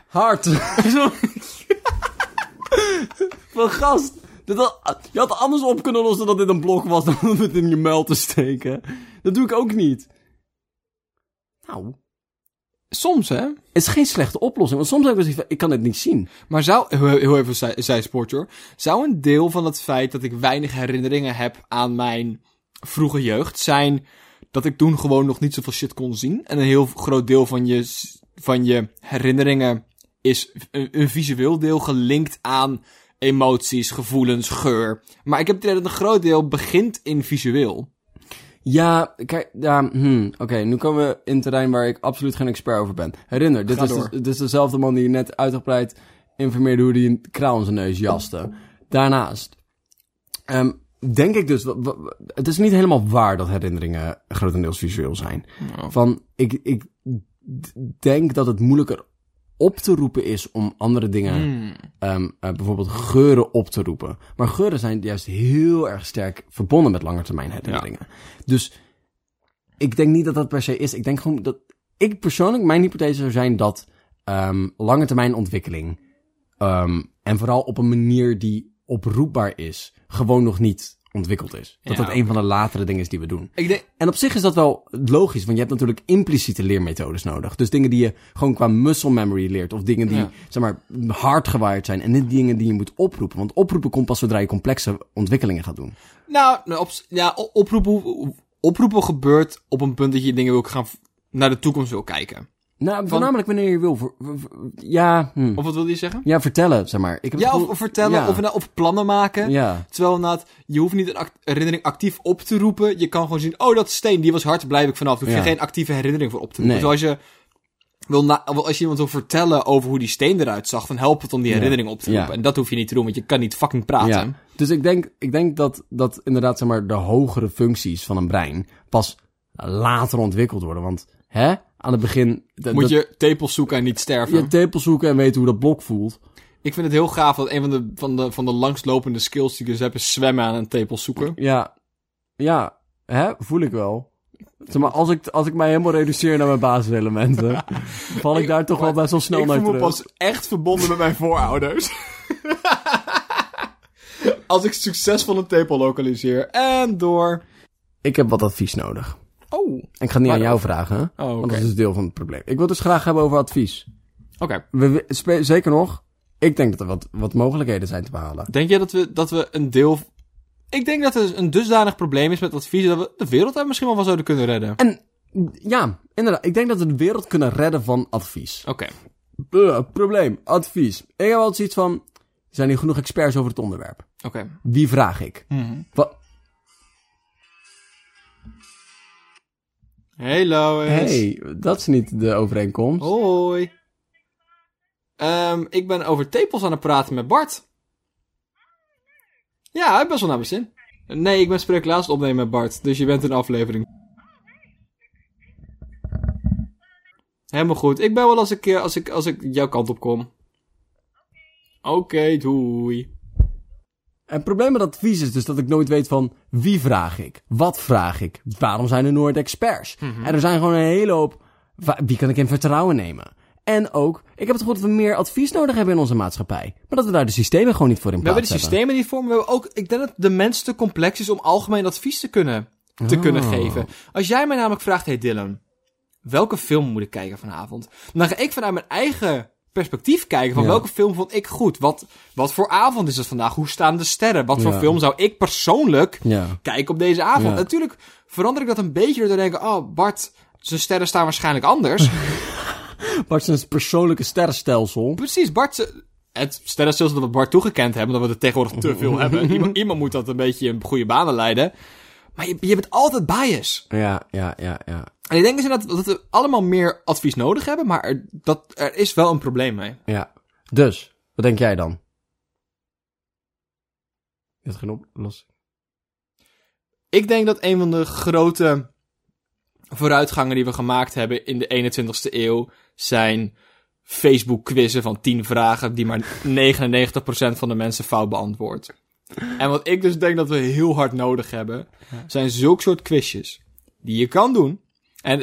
hard. Zo. Van gast. Je had anders op kunnen lossen dat dit een blok was dan om het in je muil te steken. Dat doe ik ook niet. Nou, Soms, hè? het is geen slechte oplossing. Want soms heb ik zoiets ik kan het niet zien. Maar zou, heel, even zij, zijspoortje hoor. Zou een deel van het feit dat ik weinig herinneringen heb aan mijn vroege jeugd zijn dat ik toen gewoon nog niet zoveel shit kon zien? En een heel groot deel van je, van je herinneringen is een, een visueel deel gelinkt aan emoties, gevoelens, geur. Maar ik heb het idee dat een groot deel begint in visueel. Ja, kijk, ja, hmm, oké, nu komen we in terrein waar ik absoluut geen expert over ben. Herinner, dit Ga is, door. de- dit is dezelfde man die je net uitgebreid informeerde hoe hij een kraal in zijn neus jaste. Daarnaast, ehm, denk ik dus, het is niet helemaal waar dat herinneringen grotendeels visueel zijn. Van, ik, ik denk dat het moeilijker op te roepen is om andere dingen, Hmm. ehm, eh, bijvoorbeeld geuren op te roepen. Maar geuren zijn juist heel erg sterk verbonden met langetermijn herinneringen. Dus ik denk niet dat dat per se is. Ik denk gewoon dat... Ik persoonlijk, mijn hypothese zou zijn dat ehm lange termijn ontwikkeling... ehm, en vooral op een manier die oproepbaar is... gewoon nog niet ontwikkeld is. Dat Ja, dat een van de latere dingen is die we doen. Ik denk, En op zich is dat wel logisch, want je hebt natuurlijk impliciete leermethodes nodig. Dus dingen die je gewoon qua muscle memory leert, of dingen die, Ja. zeg maar, hardgewired zijn. En niet dingen die je moet oproepen. Want oproepen komt pas zodra je complexe ontwikkelingen gaat doen. nou, nou, op, ja, oproepen, oproepen gebeurt op een punt dat je dingen wil gaan, naar de toekomst wil kijken. Nou, voornamelijk wanneer je wil. voor- voor- voor- ja, hm. Of wat wilde je zeggen? ja, vertellen, zeg maar. Ik heb Ja, of, vertellen, ja. of, nou- of plannen maken. Ja, Terwijl inderdaad, je hoeft niet een act- herinnering actief op te roepen. Je kan gewoon zien, oh, dat steen, die was hard, blijf ik vanaf. Daar hoef je Ja. geen actieve herinnering voor op te roepen. Nee. Zoals je wil na- als je iemand wil vertellen over hoe die steen eruit zag, dan helpt het om die herinnering op te roepen. Ja. En dat hoef je niet te doen, want je kan niet fucking praten. ja. Dus ik denk, ik denk dat, dat inderdaad, zeg maar, de hogere functies van een brein pas later ontwikkeld worden. Want, hè, aan het begin... dat- Moet je tepels zoeken en niet sterven. je tepels zoeken en weten hoe dat blok voelt. Ik vind het heel gaaf dat een van de, van de, van de langstlopende skills die ik dus heb, is zwemmen aan een tepel zoeken. Ja, ja, hè, voel ik wel. Zeg maar, als ik, als ik mij helemaal reduceer naar mijn basiselementen, *laughs* val ik daar toch wel best wel snel ik naar voel me terug. pas echt verbonden met mijn voorouders. *laughs* Als ik succesvol een tepel lokaliseer. En door... Ik heb wat advies nodig. Oh, Ik ga niet aan jou vragen, hè? Oh, want dat is deel van het probleem. Ik wil dus graag hebben over advies. oké. Zeker nog, ik denk dat er wat, wat mogelijkheden zijn te behalen. Denk jij dat we, dat we een deel... Ik denk dat er een dusdanig probleem is met advies dat we de wereld daar misschien wel van zouden kunnen redden. En ja, inderdaad, ik denk dat we de wereld kunnen redden van advies. Oké. Uh, probleem, advies. Ik heb altijd zoiets van, zijn hier genoeg experts over het onderwerp? Oké. Wie vraag ik? Mhm. Wat? Hey Lois. hey, dat is niet de overeenkomst. Hoi. Ehm, ik ben over tepels aan het praten met Bart. Ja, hij heeft best wel naar mijn zin. Nee, ik ben spreeklaas opnemen met Bart, dus je bent een aflevering. Helemaal goed. Ik ben wel als ik, eh, als ik, als ik jouw kant op kom. Oké, doei. En het probleem met advies is dus dat ik nooit weet van wie vraag ik? Wat vraag ik? Waarom zijn er nooit experts? Mhm. En er zijn gewoon een hele hoop... Wie kan ik in vertrouwen nemen? En ook, ik heb het gevoel dat we meer advies nodig hebben in onze maatschappij. Maar dat we daar de systemen gewoon niet voor in We hebben plaats de systemen niet voor, maar we hebben ook... Ik denk dat de mens te complex is om algemeen advies te kunnen, te Oh. kunnen geven. Als jij mij namelijk vraagt, hey Dylan, welke film moet ik kijken vanavond? Dan ga ik vanuit mijn eigen perspectief kijken van Ja. welke film vond ik goed? Wat, wat voor avond is het vandaag? Hoe staan de sterren? Wat voor Ja. film zou ik persoonlijk kijken op deze avond? Natuurlijk verander ik dat een beetje door te denken, oh Bart, zijn sterren staan waarschijnlijk anders. *laughs* Bart zijn persoonlijke sterrenstelsel. Precies, Bart... Het sterrenstelsel dat we Bart toegekend hebben, dat we er tegenwoordig te veel *laughs* hebben. Iemand, iemand moet dat een beetje in goede banen leiden. Maar je, je bent altijd bias. Ja, ja, ja, ja. En ik denk dus inderdaad dat we allemaal meer advies nodig hebben, maar er, dat, er is wel een probleem mee. Ja. Dus, wat denk jij dan? Je hebt geen op los. Ik denk dat een van de grote vooruitgangen die we gemaakt hebben in de 21ste eeuw zijn Facebook-quizzen van 10 vragen die maar 99% van de mensen fout beantwoordt. En wat ik dus denk dat we heel hard nodig hebben, zijn zulke soort quizjes die je kan doen. En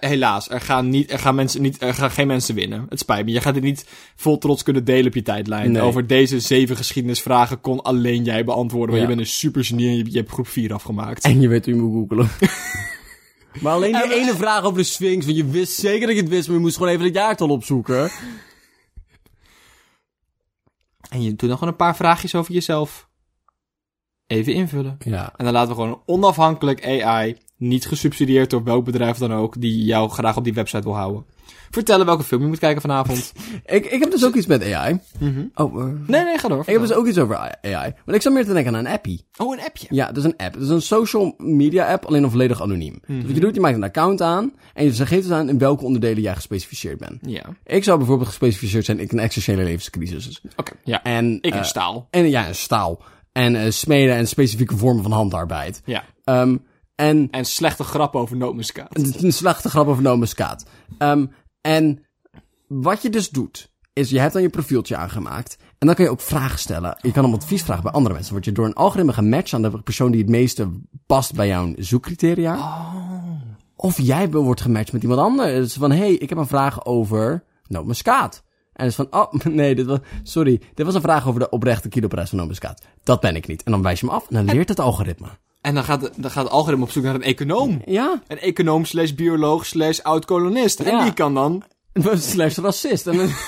helaas, er gaan, niet, er, gaan mensen niet, er gaan geen mensen winnen. Het spijt me. Je gaat het niet vol trots kunnen delen op je tijdlijn. Nee. Over deze zeven geschiedenisvragen kon alleen jij beantwoorden. Want Ja. je bent een super genie en je, je hebt groep 4 afgemaakt. En je weet hoe je moet googelen. *laughs* maar alleen die En ene vraag over de Sphinx, want je wist zeker dat je het wist, maar je moest gewoon even het jaartal opzoeken. En je doet gewoon een paar vraagjes over jezelf. Even invullen. Ja. En dan laten we gewoon een onafhankelijk AI, niet gesubsidieerd door welk bedrijf dan ook, die jou graag op die website wil houden. Vertellen welke film je moet kijken vanavond. *laughs* Ik, ik heb dus ook iets met AI. Oh, eh. Nee, nee, ga door. Ik heb dus ook iets over AI. Want ik zat meer te denken aan een appie. Oh, een appje. Ja, dat is een app. Is een social media app, alleen dan volledig anoniem. Dus wat je doet, je maakt een account aan en je geeft dus aan in welke onderdelen jij gespecificeerd bent. Ja. Ik zou bijvoorbeeld gespecificeerd zijn, ik een existentiële levenscrisis. Oké, ja. En, Ik eh, in staal. En ja, en staal. En eh, smeden en specifieke vormen van handarbeid. Ja. Ehm, en En slechte grappen over nootmuskaat. Een slechte grap over nomuskaat. Ehm en wat je dus doet, is je hebt dan je profieltje aangemaakt. En dan kan je ook vragen stellen. Je kan om advies vragen bij andere mensen. Word je door een algoritme gematcht aan de persoon die het meeste past bij jouw zoekcriteria. Of jij wordt gematcht met iemand anders. Van, hé, hey, ik heb een vraag over nootmuskaat. En is van, oh, *laughs* nee, dit was, sorry, dit was een vraag over de oprechte kiloprijs van nootmuskaat. Dat ben ik niet. En dan wijs je hem af en dan leert het algoritme. En dan gaat, dan gaat het algoritme op zoek naar een econoom. Ja, Een econoom slash bioloog slash oud-kolonist. En Ja. die kan dan... *laughs* slash racist. En, dan- *laughs*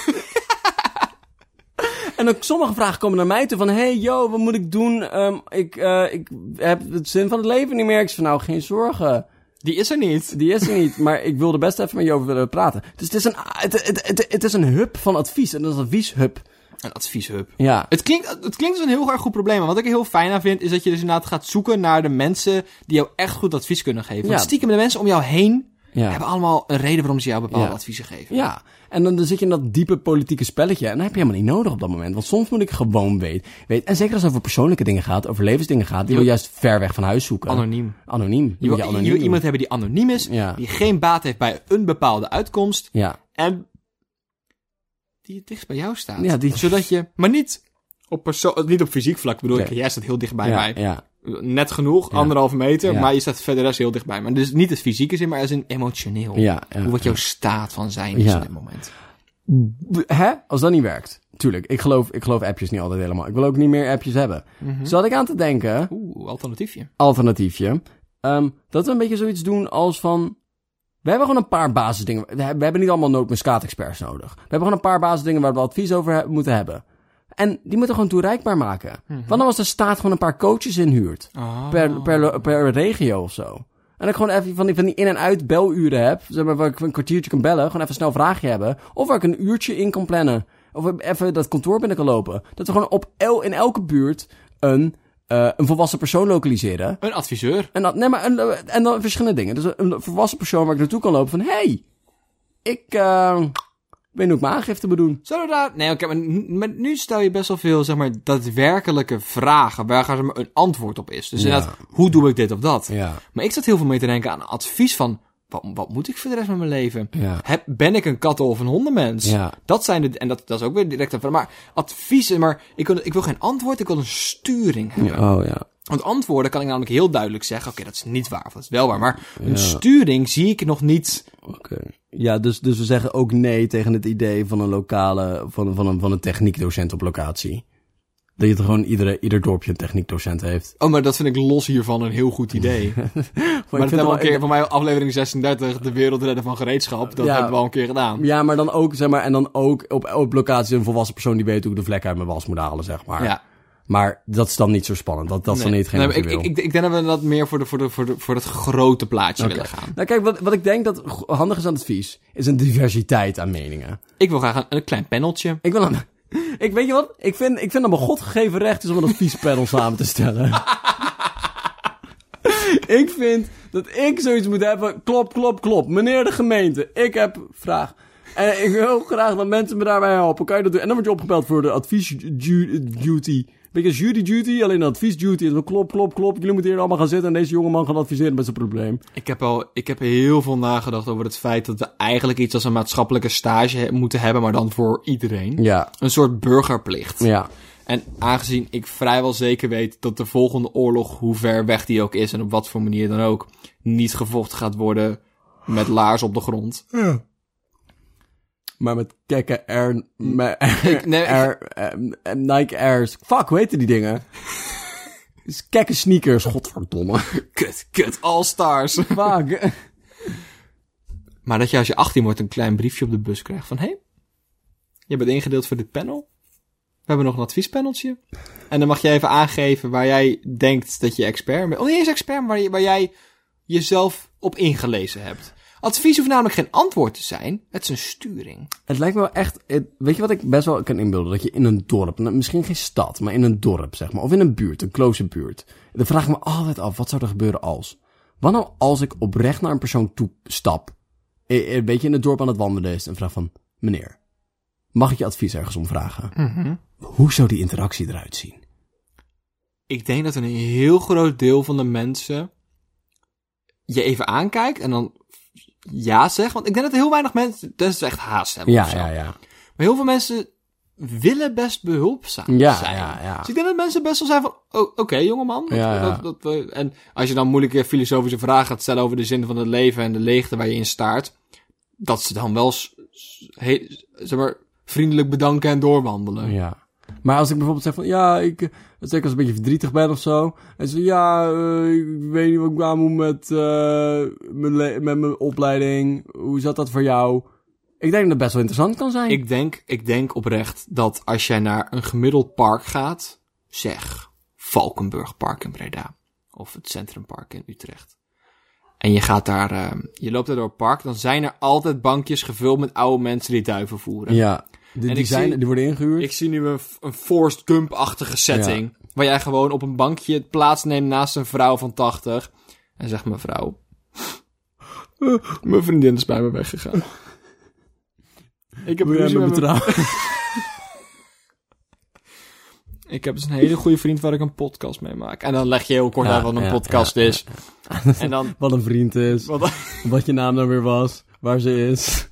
en ook sommige vragen komen naar mij toe van... Hey, yo, wat moet ik doen? Ehm, ik, eh, ik heb het zin van het leven niet meer. Ik zeg van, nou, geen zorgen. Die is er niet. Die is er niet, *laughs* maar ik wilde best even met je over willen praten. Dus het is een, het, het, het, het is een hub van advies. En dat is een advieshub. Een advieshub. Ja. Het klinkt, het klinkt als een heel erg goed probleem. Maar wat ik er heel fijn aan vind, is dat je dus inderdaad gaat zoeken naar de mensen die jou echt goed advies kunnen geven. Want Ja. stiekem de mensen om jou heen Ja. hebben allemaal een reden waarom ze jou bepaalde Ja. adviezen geven. Ja, en dan, dan zit je in dat diepe politieke spelletje. En dat heb je helemaal niet nodig op dat moment. Want soms moet ik gewoon weten. Weet, en zeker als het over persoonlijke dingen gaat, over levensdingen gaat, die wil juist ver weg van huis zoeken. Anoniem. Anoniem. Je wil wil, je iemand hebben die anoniem is, Ja. die geen baat heeft bij een bepaalde uitkomst Ja, en die het dichtst bij jou staat. Ja, die- Zodat je, maar niet op, perso niet op fysiek vlak bedoel ik, Nee. jij staat heel dicht bij ja, mij. ja. Net genoeg, anderhalve meter, maar je staat verder rest heel dichtbij. Maar dus niet het fysieke zin, maar als een emotioneel. Ja, Hoe wat jouw staat van zijn is op dit moment. Hè? Als dat niet werkt. Tuurlijk, ik geloof, ik geloof appjes niet altijd helemaal. Ik wil ook niet meer appjes hebben. Mhm. Zat ik aan te denken, Oeh, alternatiefje. alternatiefje, ehm, dat we een beetje zoiets doen als van... We hebben gewoon een paar basisdingen. We hebben niet allemaal nootmuskaat-experts nodig. We hebben gewoon een paar basisdingen waar we advies over he- moeten hebben. En die moeten we gewoon toereikbaar maken. Want dan als de staat gewoon een paar coaches inhuurt. Ah. Per, per, per regio of zo. En ik gewoon even van die, van die in- en uit beluren heb. Zeg maar, waar ik een kwartiertje kan bellen. Gewoon even snel een vraagje hebben. Of waar ik een uurtje in kan plannen. Of even dat kantoor binnen kan lopen. Dat we gewoon op el, in elke buurt een, eh, een volwassen persoon lokaliseren. Een adviseur. En dan, nee, maar, een, en dan verschillende dingen. Dus een volwassen persoon waar ik naartoe kan lopen van... hey, ik eh, weet niet hoe ik mijn aangifte moet doen. Zullen we daar... Nee, oké, maar, n- maar nu stel je best wel veel, zeg maar, daadwerkelijke vragen waar zeg maar, een antwoord op is. Dus Ja. inderdaad, hoe doe ik dit of dat? Ja, Maar ik zat heel veel mee te denken aan advies van, wat, wat moet ik voor de rest van mijn leven? ja, Heb, ben ik een katten- of een hondenmens? ja. Dat zijn de, en dat, dat is ook weer direct een vraag. Maar adviezen, maar ik wil, ik wil geen antwoord, ik wil een sturing hebben. Oh ja. Want antwoorden kan ik namelijk heel duidelijk zeggen, oké, dat is niet waar, of dat is wel waar. Maar een sturing zie ik nog niet. Oké. Ja, dus, dus we zeggen ook nee tegen het idee van een lokale, van, van, een, van een techniekdocent op locatie. Dat je gewoon iedere, ieder dorpje een techniekdocent heeft. Oh, maar dat vind ik los hiervan een heel goed idee. *laughs* maar Maar dat hebben we al een keer, van mij aflevering 36, de wereld redden van gereedschap. Dat Ja. hebben we al een keer gedaan. Ja, maar dan ook, zeg maar, en dan ook op, op locatie een volwassen persoon die weet hoe ik de vlek uit mijn was moet halen, zeg maar. Ja. Maar dat is dan niet zo spannend. Dat, dat is dan niet geen Nee, ik, ik, ik denk dat we dat meer voor, de, voor, de, voor, de, voor het grote plaatje willen gaan. Nou kijk, wat, wat ik denk dat handig is aan het advies, is een diversiteit aan meningen. Ik wil graag een, een klein paneltje. Ik wil een... Ik weet je wat? Ik vind, ik vind dat mijn godgegeven recht is om een adviespanel samen te stellen. *laughs* ik vind dat ik zoiets moet hebben. Klop, klop, klop. Meneer de gemeente, ik heb vraag. En ik wil graag dat mensen me daarbij helpen. Kan je dat doen? En dan word je opgebeld voor de advies-duty. Beetje als jury-duty, alleen. En dan klop, klop, klop. Jullie moeten hier allemaal gaan zitten en deze jongeman gaan adviseren met zijn probleem. Ik heb, al, ik heb heel veel nagedacht over het feit dat we eigenlijk iets als een maatschappelijke stage he- moeten hebben, maar dan voor iedereen. Ja, Een soort burgerplicht. ja. En aangezien ik vrijwel zeker weet dat de volgende oorlog, hoe ver weg die ook is en op wat voor manier dan ook, niet gevochten gaat worden met laars op de grond. Maar met kekke Air... met nee, ik- Air Nike Airs. Fuck, hoe die dingen? *laughs* Dus Kekke sneakers, godverdomme. Kut, kut, all stars. Fuck. Maar dat je als je 18 wordt een klein briefje op de bus krijgt van... Hé, hey, je bent ingedeeld voor dit panel. We hebben nog een adviespaneltje. En dan mag je even aangeven waar jij denkt dat je expert bent. Oh, niet eens expert, maar waar, je- waar jij jezelf op ingelezen hebt. Advies hoeft namelijk geen antwoord te zijn. Het is een sturing. Het lijkt me wel echt... het- weet je wat ik best wel kan inbeelden? Dat je in een dorp, nou, misschien geen stad, maar in een dorp, zeg maar. Of in een buurt, een close buurt. Dan vraag ik me altijd af, wat zou er gebeuren als? Wat nou als ik oprecht naar een persoon toe stap, eh, een beetje in het dorp aan het wandelen is, en vraag van, meneer, mag ik je advies ergens om vragen? Hoe zou die interactie eruit zien? Ik denk dat een heel groot deel van de mensen je even aankijkt en dan ja zegt. Want ik denk dat heel weinig mensen, dat is echt haast hebben. Ja, ja, ja. Maar heel veel mensen willen best behulpzaam Ja, zijn. ja, ja. Dus ik denk dat mensen best wel zijn van, oh, oké jongeman. dat- Ja, ja. dat- en als je dan moeilijke filosofische vragen gaat stellen over de zin van het leven en de leegte waar je in staart, dat ze dan wel he- zeg maar, vriendelijk bedanken en doorwandelen. Ja. Maar als ik bijvoorbeeld zeg van, ja, ik, eh, zeker als ik een beetje verdrietig ben of zo. En ze ja, eh, ik weet niet wat ik aan moet met, eh, mijn met mijn opleiding. Hoe zat dat voor jou? Ik denk dat het best wel interessant kan zijn. Ik denk, ik denk oprecht dat als jij naar een gemiddeld park gaat, zeg Valkenburg Park in Breda of het Centrumpark in Utrecht. En je gaat daar, je loopt daar door het park, dan zijn er altijd bankjes gevuld met oude mensen die duiven voeren. Ja. Die, En zijn, zie- die worden ingehuurd. Ik zie nu een, een Forrest Gump-achtige setting. Waar jij gewoon op een bankje plaatsneemt naast een vrouw van 80. En zegt mevrouw... "Eh, mijn vriendin is bij me weggegaan. *laughs* Ik heb ruzie me met mijn-? *laughs* Ik heb dus een hele goede vriend waar ik een podcast mee maak. En dan leg je heel kort Ja, uit wat een ja, podcast ja, is. *laughs* En dan... Wat een vriend is. Wat, Wat je naam dan weer was. Waar ze is.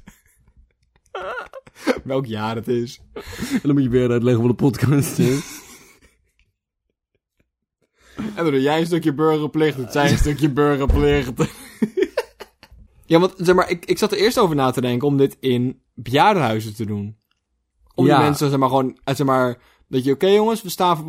*laughs* welk jaar het is. En dan moet je weer uitleggen wat een podcast is. En dan doe jij een stukje burgerplicht, doet zij een stukje burgerplicht. *laughs* ja, want zeg maar, ik, ik zat er eerst over na te denken om dit in bejaardenhuizen te doen. Om Ja. die mensen, zeg maar, gewoon, eh, zeg maar, dat je, oké jongens, we staan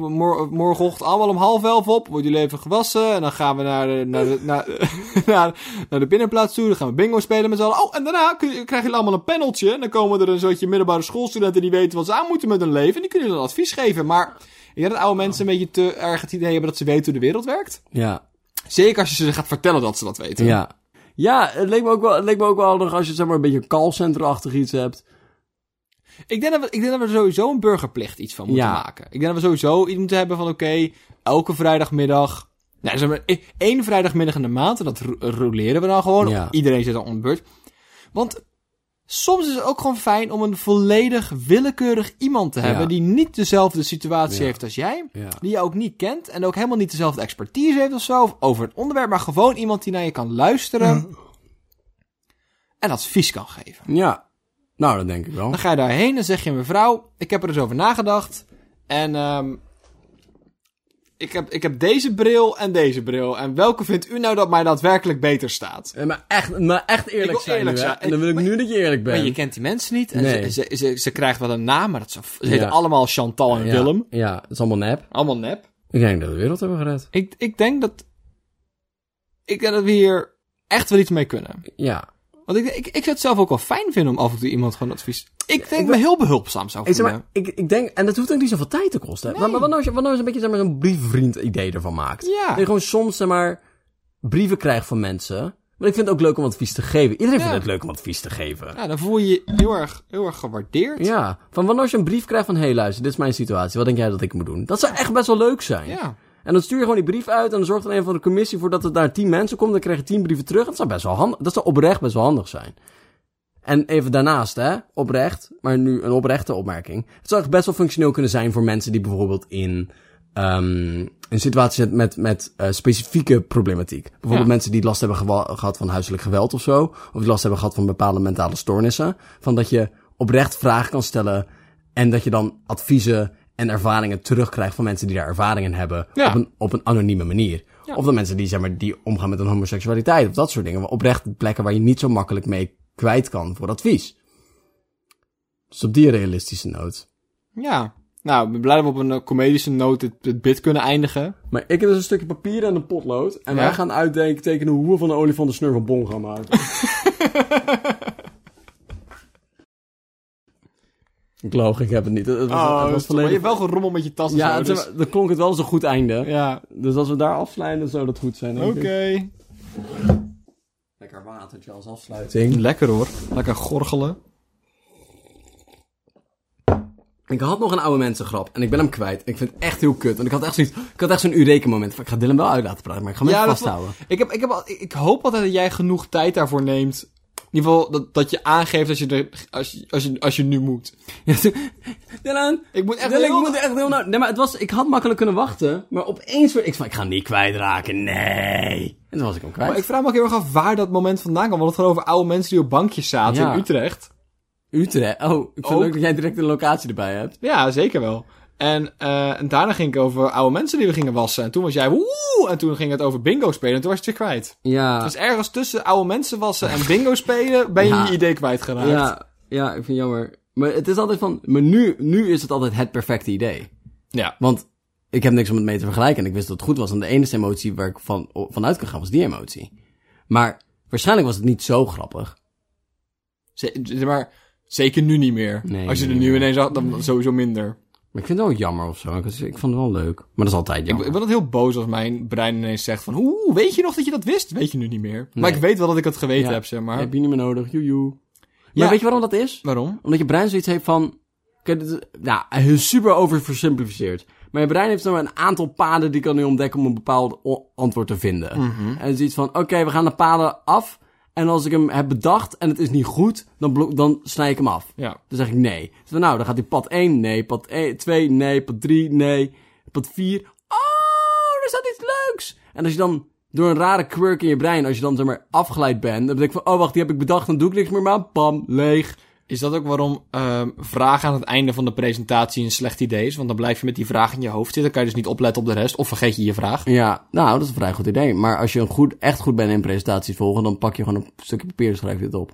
morgenochtend allemaal om half elf op, worden jullie even gewassen, en dan gaan we naar de, naar de, naar, *laughs* naar, naar de binnenplaats toe, dan gaan we bingo spelen met z'n allen. Oh, en daarna kun krijgen jullie allemaal een paneltje, en dan komen er een soortje middelbare schoolstudenten die weten wat ze aan moeten met hun leven, en die kunnen je dan advies geven, maar... Ik denk dat oude mensen een beetje te erg het idee hebben dat ze weten hoe de wereld werkt. Ja. Zeker als je ze gaat vertellen dat ze dat weten. Ja. Ja, het leek me ook wel, het leek me ook wel handig als je zeg maar een beetje callcenter-achtig iets hebt. Ik, denk dat we, ik denk dat we sowieso een burgerplicht iets van moeten Ja. maken. Ik denk dat we sowieso iets moeten hebben van oké, elke vrijdagmiddag. Nou, zeg maar, e- één vrijdagmiddag in de maand. En dat ro- roleren we dan gewoon. Ja. Iedereen zit dan om de beurt. Want soms is het ook gewoon fijn om een volledig willekeurig iemand te hebben. Ja. Die niet dezelfde situatie Ja. heeft als jij. Ja. Die je ook niet kent. En ook helemaal niet dezelfde expertise heeft of zo. Of over het onderwerp. Maar gewoon iemand die naar je kan luisteren. En advies kan geven. Ja. Nou, dat denk ik wel. Dan ga je daarheen en zeg je, mevrouw, ik heb er eens over nagedacht. En ehm ik, heb, ik heb deze bril en deze bril. En welke vindt u nou dat mij daadwerkelijk beter staat? Eh, Maar echt, maar echt eerlijk zijn eerlijk nu, zijn. En dan wil ik Maar- nu dat je eerlijk Maar bent. je kent die mensen niet. En Nee. ze, ze, ze, ze krijgt wel een naam, maar dat ze, ze heten Ja. allemaal Chantal en ja. Willem. Ja, het is allemaal nep. Allemaal nep. Ik denk dat we de wereld hebben gered. Ik, ik denk dat... Ik denk dat we hier echt wel iets mee kunnen. Ja. Want ik, ik, ik zou het zelf ook wel fijn vinden om af en toe iemand gewoon advies... Ik denk ik me heel behulpzaam zou zeg vinden. maar, ik, ik denk, en dat hoeft ook niet zoveel tijd te kosten. Maar, maar wat nou als je, wat nou een beetje zeg maar, een briefvriend idee ervan maakt? Ja. Dat je gewoon soms zeg maar, brieven krijgt van mensen. Maar ik vind het ook leuk om advies te geven. Iedereen Ja. vindt het leuk om advies te geven. Ja, dan voel je je heel erg, heel erg gewaardeerd. Ja, van wat nou als je een brief krijgt van... Hé, hey, luister, dit is mijn situatie. Wat denk jij dat ik moet doen? Dat zou echt best wel leuk zijn. Ja. En dan stuur je gewoon die brief uit... en dan zorgt er een van de commissie voor dat het naar tien mensen komt... dan krijg je tien brieven terug. Dat zou best wel handig... Dat zou oprecht best wel handig zijn. En even daarnaast, hè, oprecht... maar nu een oprechte opmerking... het zou echt best wel functioneel kunnen zijn voor mensen... die bijvoorbeeld in... ehm, een situatie zitten met, met eh, specifieke problematiek. Bijvoorbeeld Ja. mensen die last hebben gehad van huiselijk geweld of zo. Of die last hebben gehad van bepaalde mentale stoornissen. Van dat je oprecht vragen kan stellen. En dat je dan adviezen en ervaringen terugkrijgt van mensen die daar ervaring in hebben. Ja. Op, een, op een anonieme manier. Ja. Of dan mensen die, zeg maar, die omgaan met een homoseksualiteit. Of dat soort dingen. Oprecht plekken waar je niet zo makkelijk mee kwijt kan voor advies. Dus op die realistische noot. Ja. Nou, ik ben blij dat we op een eh, comedische noot het, het bid kunnen eindigen. Maar ik heb dus een stukje papier en een potlood. En Ja? wij gaan uitdenken, tekenen hoe we van de olifant de snur van Bon gaan maken. *laughs* ik loog, ik heb het niet. Het, het was, het was maar je hebt wel gerommeld met je tas en Ja, zo, het, dus- dan klonk het wel een goed einde. Ja, Dus als we daar afsluiten, zou dat goed zijn. denk oké. Lekker watertje als afsluiting. Lekker hoor. Lekker gorgelen. Ik had nog een oude mensengrap en ik ben hem kwijt. Ik vind het echt heel kut. Want ik had echt zoiets, ik had echt zo'n Eureka-moment. van, Ik ga Dylan wel uit laten praten, maar ik ga hem even dat- vasthouden. Ik, heb, ik, heb, al- ik, ik hoop altijd dat jij genoeg tijd daarvoor neemt. In ieder geval dat, dat je aangeeft als je, er, als, je, als, je, als je nu moet. Dylan, Ik moet echt Dylan, heel... ik moet echt heel nou... Nee, maar het was, ik had makkelijk kunnen wachten. Maar opeens werd ik van, ik ga niet kwijtraken. Nee. En toen was ik hem kwijt. Maar ik vraag me ook heel erg af waar dat moment vandaan kwam. Want het gaat over oude mensen die op bankjes zaten Ja. in Utrecht. Utrecht. Oh, ik vind het leuk dat jij direct een locatie erbij hebt. Ja, zeker wel. En, eh, en daarna ging ik over oude mensen die we gingen wassen. En toen was jij woe! En toen ging het over bingo spelen. En toen was je het weer kwijt. Ja. Dus ergens tussen oude mensen wassen en bingo spelen ben je Ja. je idee kwijtgeraakt. Ja, ja, ik vind het jammer. Maar het is altijd van, maar nu, nu is het altijd het perfecte idee. Ja. Want ik heb niks om het mee te vergelijken en ik wist dat het goed was. En de enige emotie waar ik van, vanuit kan gaan was die emotie. Maar waarschijnlijk was het niet zo grappig. Z- maar zeker nu niet meer. Nee, Als je er nu ineens had, dan sowieso minder. Maar ik vind het wel jammer of zo. Ik, ik vond het wel leuk. Maar dat is altijd jammer. ik ben altijd heel boos als mijn brein ineens zegt van... Oeh, weet je nog dat je dat wist? Weet je nu niet meer. Maar Nee. ik weet wel dat ik het geweten Ja. heb, zeg maar. Heb je niet meer nodig, joejoe. Maar Ja. weet je waarom dat is? Waarom? Omdat je brein zoiets heeft van... Kijk, dit is, ja, hij is super overversimplificeerd. Maar je brein heeft dan een aantal paden die kan nu ontdekken om een bepaald antwoord te vinden. Mhm. En zoiets van, oké, we gaan de paden af. En als ik hem heb bedacht en het is niet goed, dan, dan snij ik hem af. Ja. Dan zeg ik nee. Dus dan, nou, dan gaat hij pad 1, nee. Pad 2, nee. Pad 3, nee. Pad 4, oh, er staat iets leuks. En als je dan door een rare quirk in je brein, als je dan zeg maar afgeleid bent, dan denk ik van, oh wacht, die heb ik bedacht, dan doe ik niks meer, maar bam, leeg. Is dat ook waarom ehm vragen aan het einde van de presentatie een slecht idee is? Want dan blijf je met die vraag in je hoofd zitten. Dan kan je dus niet opletten op de rest. Of vergeet je je vraag. Ja, nou, dat is een vrij goed idee. Maar als je een goed, echt goed bent in presentaties volgen, dan pak je gewoon een stukje papier en schrijf je het op.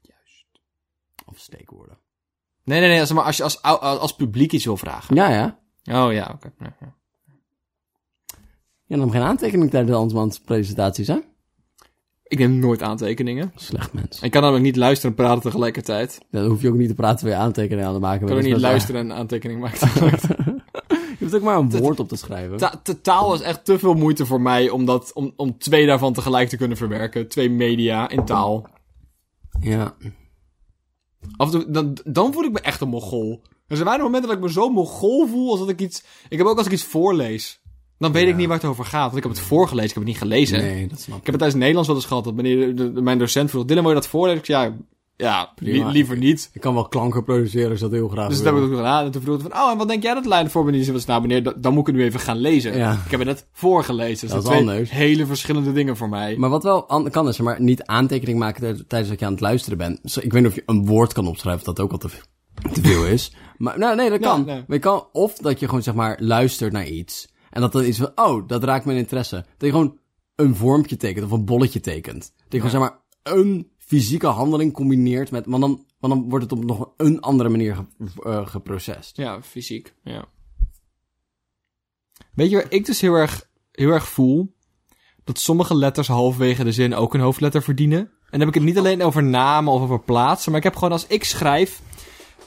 Juist. Of steekwoorden. Nee, nee, nee. Als, maar als je als, als publiek iets wil vragen. Ja, ja. Oh ja, oké. Ja, ja. Je nam geen aantekening tijdens de Ansmans presentaties, hè? Ik neem nooit aantekeningen. Slecht mens. Ik kan namelijk niet luisteren en praten tegelijkertijd. Ik Dan hoef je ook niet te praten terwijl je aantekeningen aan te maken. kan bent. ook niet luisteren en aantekeningen maken *laughs* Je hoeft ook maar een woord op te schrijven. Ta- ta- taal is echt te veel moeite voor mij om, dat, om, om twee daarvan tegelijk te kunnen verwerken. Twee media in taal. Ja. Af en toe, dan, dan voel ik me echt een mogol. Er zijn weinig momenten dat ik me zo mogol voel als dat ik iets... Ik heb ook als ik iets voorlees. Dan weet Ja. ik niet waar het over gaat. Want ik heb het voorgelezen, ik heb het niet gelezen. Nee, dat snap Ik heb het tijdens Nederlands wel eens gehad. Dat meneer, de- mijn docent vroeg, Dylan, wil je dat voorlezen? Ik zei, ja, ja li- liever niet. Ik kan wel klanken produceren je dat heel graag Dus dat heb ik ook gedaan. En toen vroeg hij van, oh, en wat denk jij dat de lijn voor me? Ik nou meneer, da- dan moet ik het nu even gaan lezen. Ja. Ik heb het net voorgelezen. Dus Dat dat is anders. hele verschillende dingen voor mij. Maar wat wel an- kan is, maar niet aantekening maken tij- tijdens dat je aan het luisteren bent. Ik weet niet of je een woord kan opschrijven, dat ook al te, veel is. Maar nou, nee, dat Ja, kan. nee. Maar je kan. Of dat je gewoon zeg maar luistert naar iets. En dat dan iets van, oh, dat raakt mijn interesse. Dat je gewoon een vormpje tekent of een bolletje tekent. Dat je gewoon zeg maar een fysieke handeling combineert met, want dan, want dan wordt het op nog een andere manier ge, eh, geprocessed. Ja, fysiek. Ja. Weet je waar ik dus heel erg, heel erg voel? Dat sommige letters halverwege de zin ook een hoofdletter verdienen. En dan heb ik het niet alleen over namen of over plaatsen. Maar ik heb gewoon als ik schrijf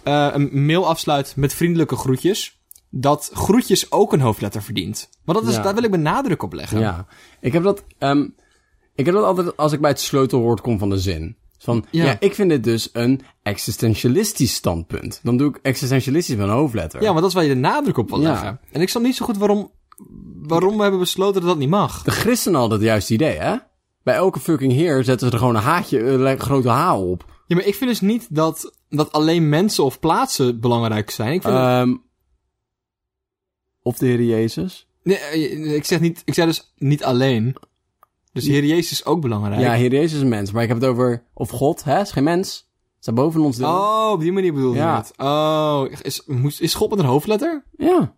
eh, een mail afsluit met vriendelijke groetjes. Dat groetjes ook een hoofdletter verdient. Want dat is, Ja. daar wil ik mijn nadruk op leggen. Ja, ik heb dat, ehm, ik heb dat altijd als ik bij het sleutelwoord kom van de zin. Van, ja. Ja. ik vind dit dus een existentialistisch standpunt. Dan doe ik existentialistisch met een hoofdletter. Ja, want dat is waar je de nadruk op wil Ja. leggen. En ik snap niet zo goed waarom, waarom we hebben besloten dat dat niet mag. De christenen hadden het juiste idee, hè? Bij elke fucking heer zetten ze er gewoon een haatje, een grote H op. Ja, maar ik vind dus niet dat, dat alleen mensen of plaatsen belangrijk zijn. Ik vind Ehm of de Heer Jezus. Nee, eh, ik zeg, niet, ik zeg dus niet alleen. Dus de Heer Jezus is ook belangrijk. Ja, Heer Jezus is een mens. Maar ik heb het over, of God, hè? Is geen mens. Staat boven ons. deel. Oh, op die manier bedoel je Ja. het. Oh, is, is God met een hoofdletter? Ja.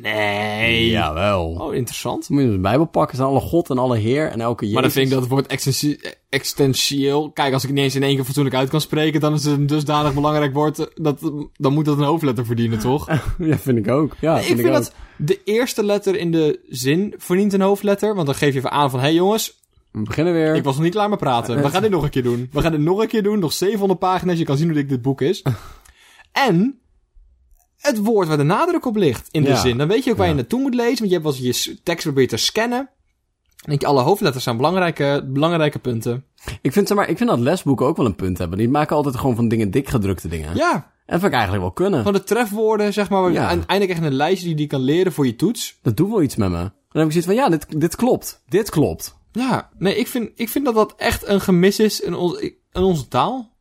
Nee. Jawel. Oh, interessant. Dan moet je de Bijbel pakken. zijn alle God en alle Heer en elke Jezus. Maar dan vind ik dat het woord extensie- existentieel... Kijk, als ik niet eens in één keer fatsoenlijk uit kan spreken... dan is het een dusdanig belangrijk woord... eh, Dat, dan moet dat een hoofdletter verdienen, *laughs* toch? Ja, vind ik ook. Ja, ik vind ook. dat de eerste letter in de zin verdient een hoofdletter. Want dan geef je even aan van... Hé hey jongens, We beginnen weer. Ik was nog niet klaar met praten. We gaan dit nog een keer doen. We gaan dit nog een keer doen. Nog 700 pagina's. Je kan zien hoe dik dit boek is. *laughs* En het woord waar de nadruk op ligt in de Ja. zin. Dan weet je ook waar je naartoe moet lezen. Want je hebt als je je tekst probeert te scannen. Dan denk je, alle hoofdletters zijn belangrijke, belangrijke punten. Ik vind, zeg maar, ik vind dat lesboeken ook wel een punt hebben. Die maken altijd gewoon van dingen dik gedrukte dingen. Ja, En dat vind ik eigenlijk wel kunnen. van de trefwoorden, zeg maar. Ja. Uiteindelijk echt een lijstje die je kan leren voor je toets. Dat doet wel iets met me. Dan heb ik zoiets van, ja, dit, dit klopt. Dit klopt. Ja, nee, ik vind, ik vind dat dat echt een gemis is in, ons, in onze taal.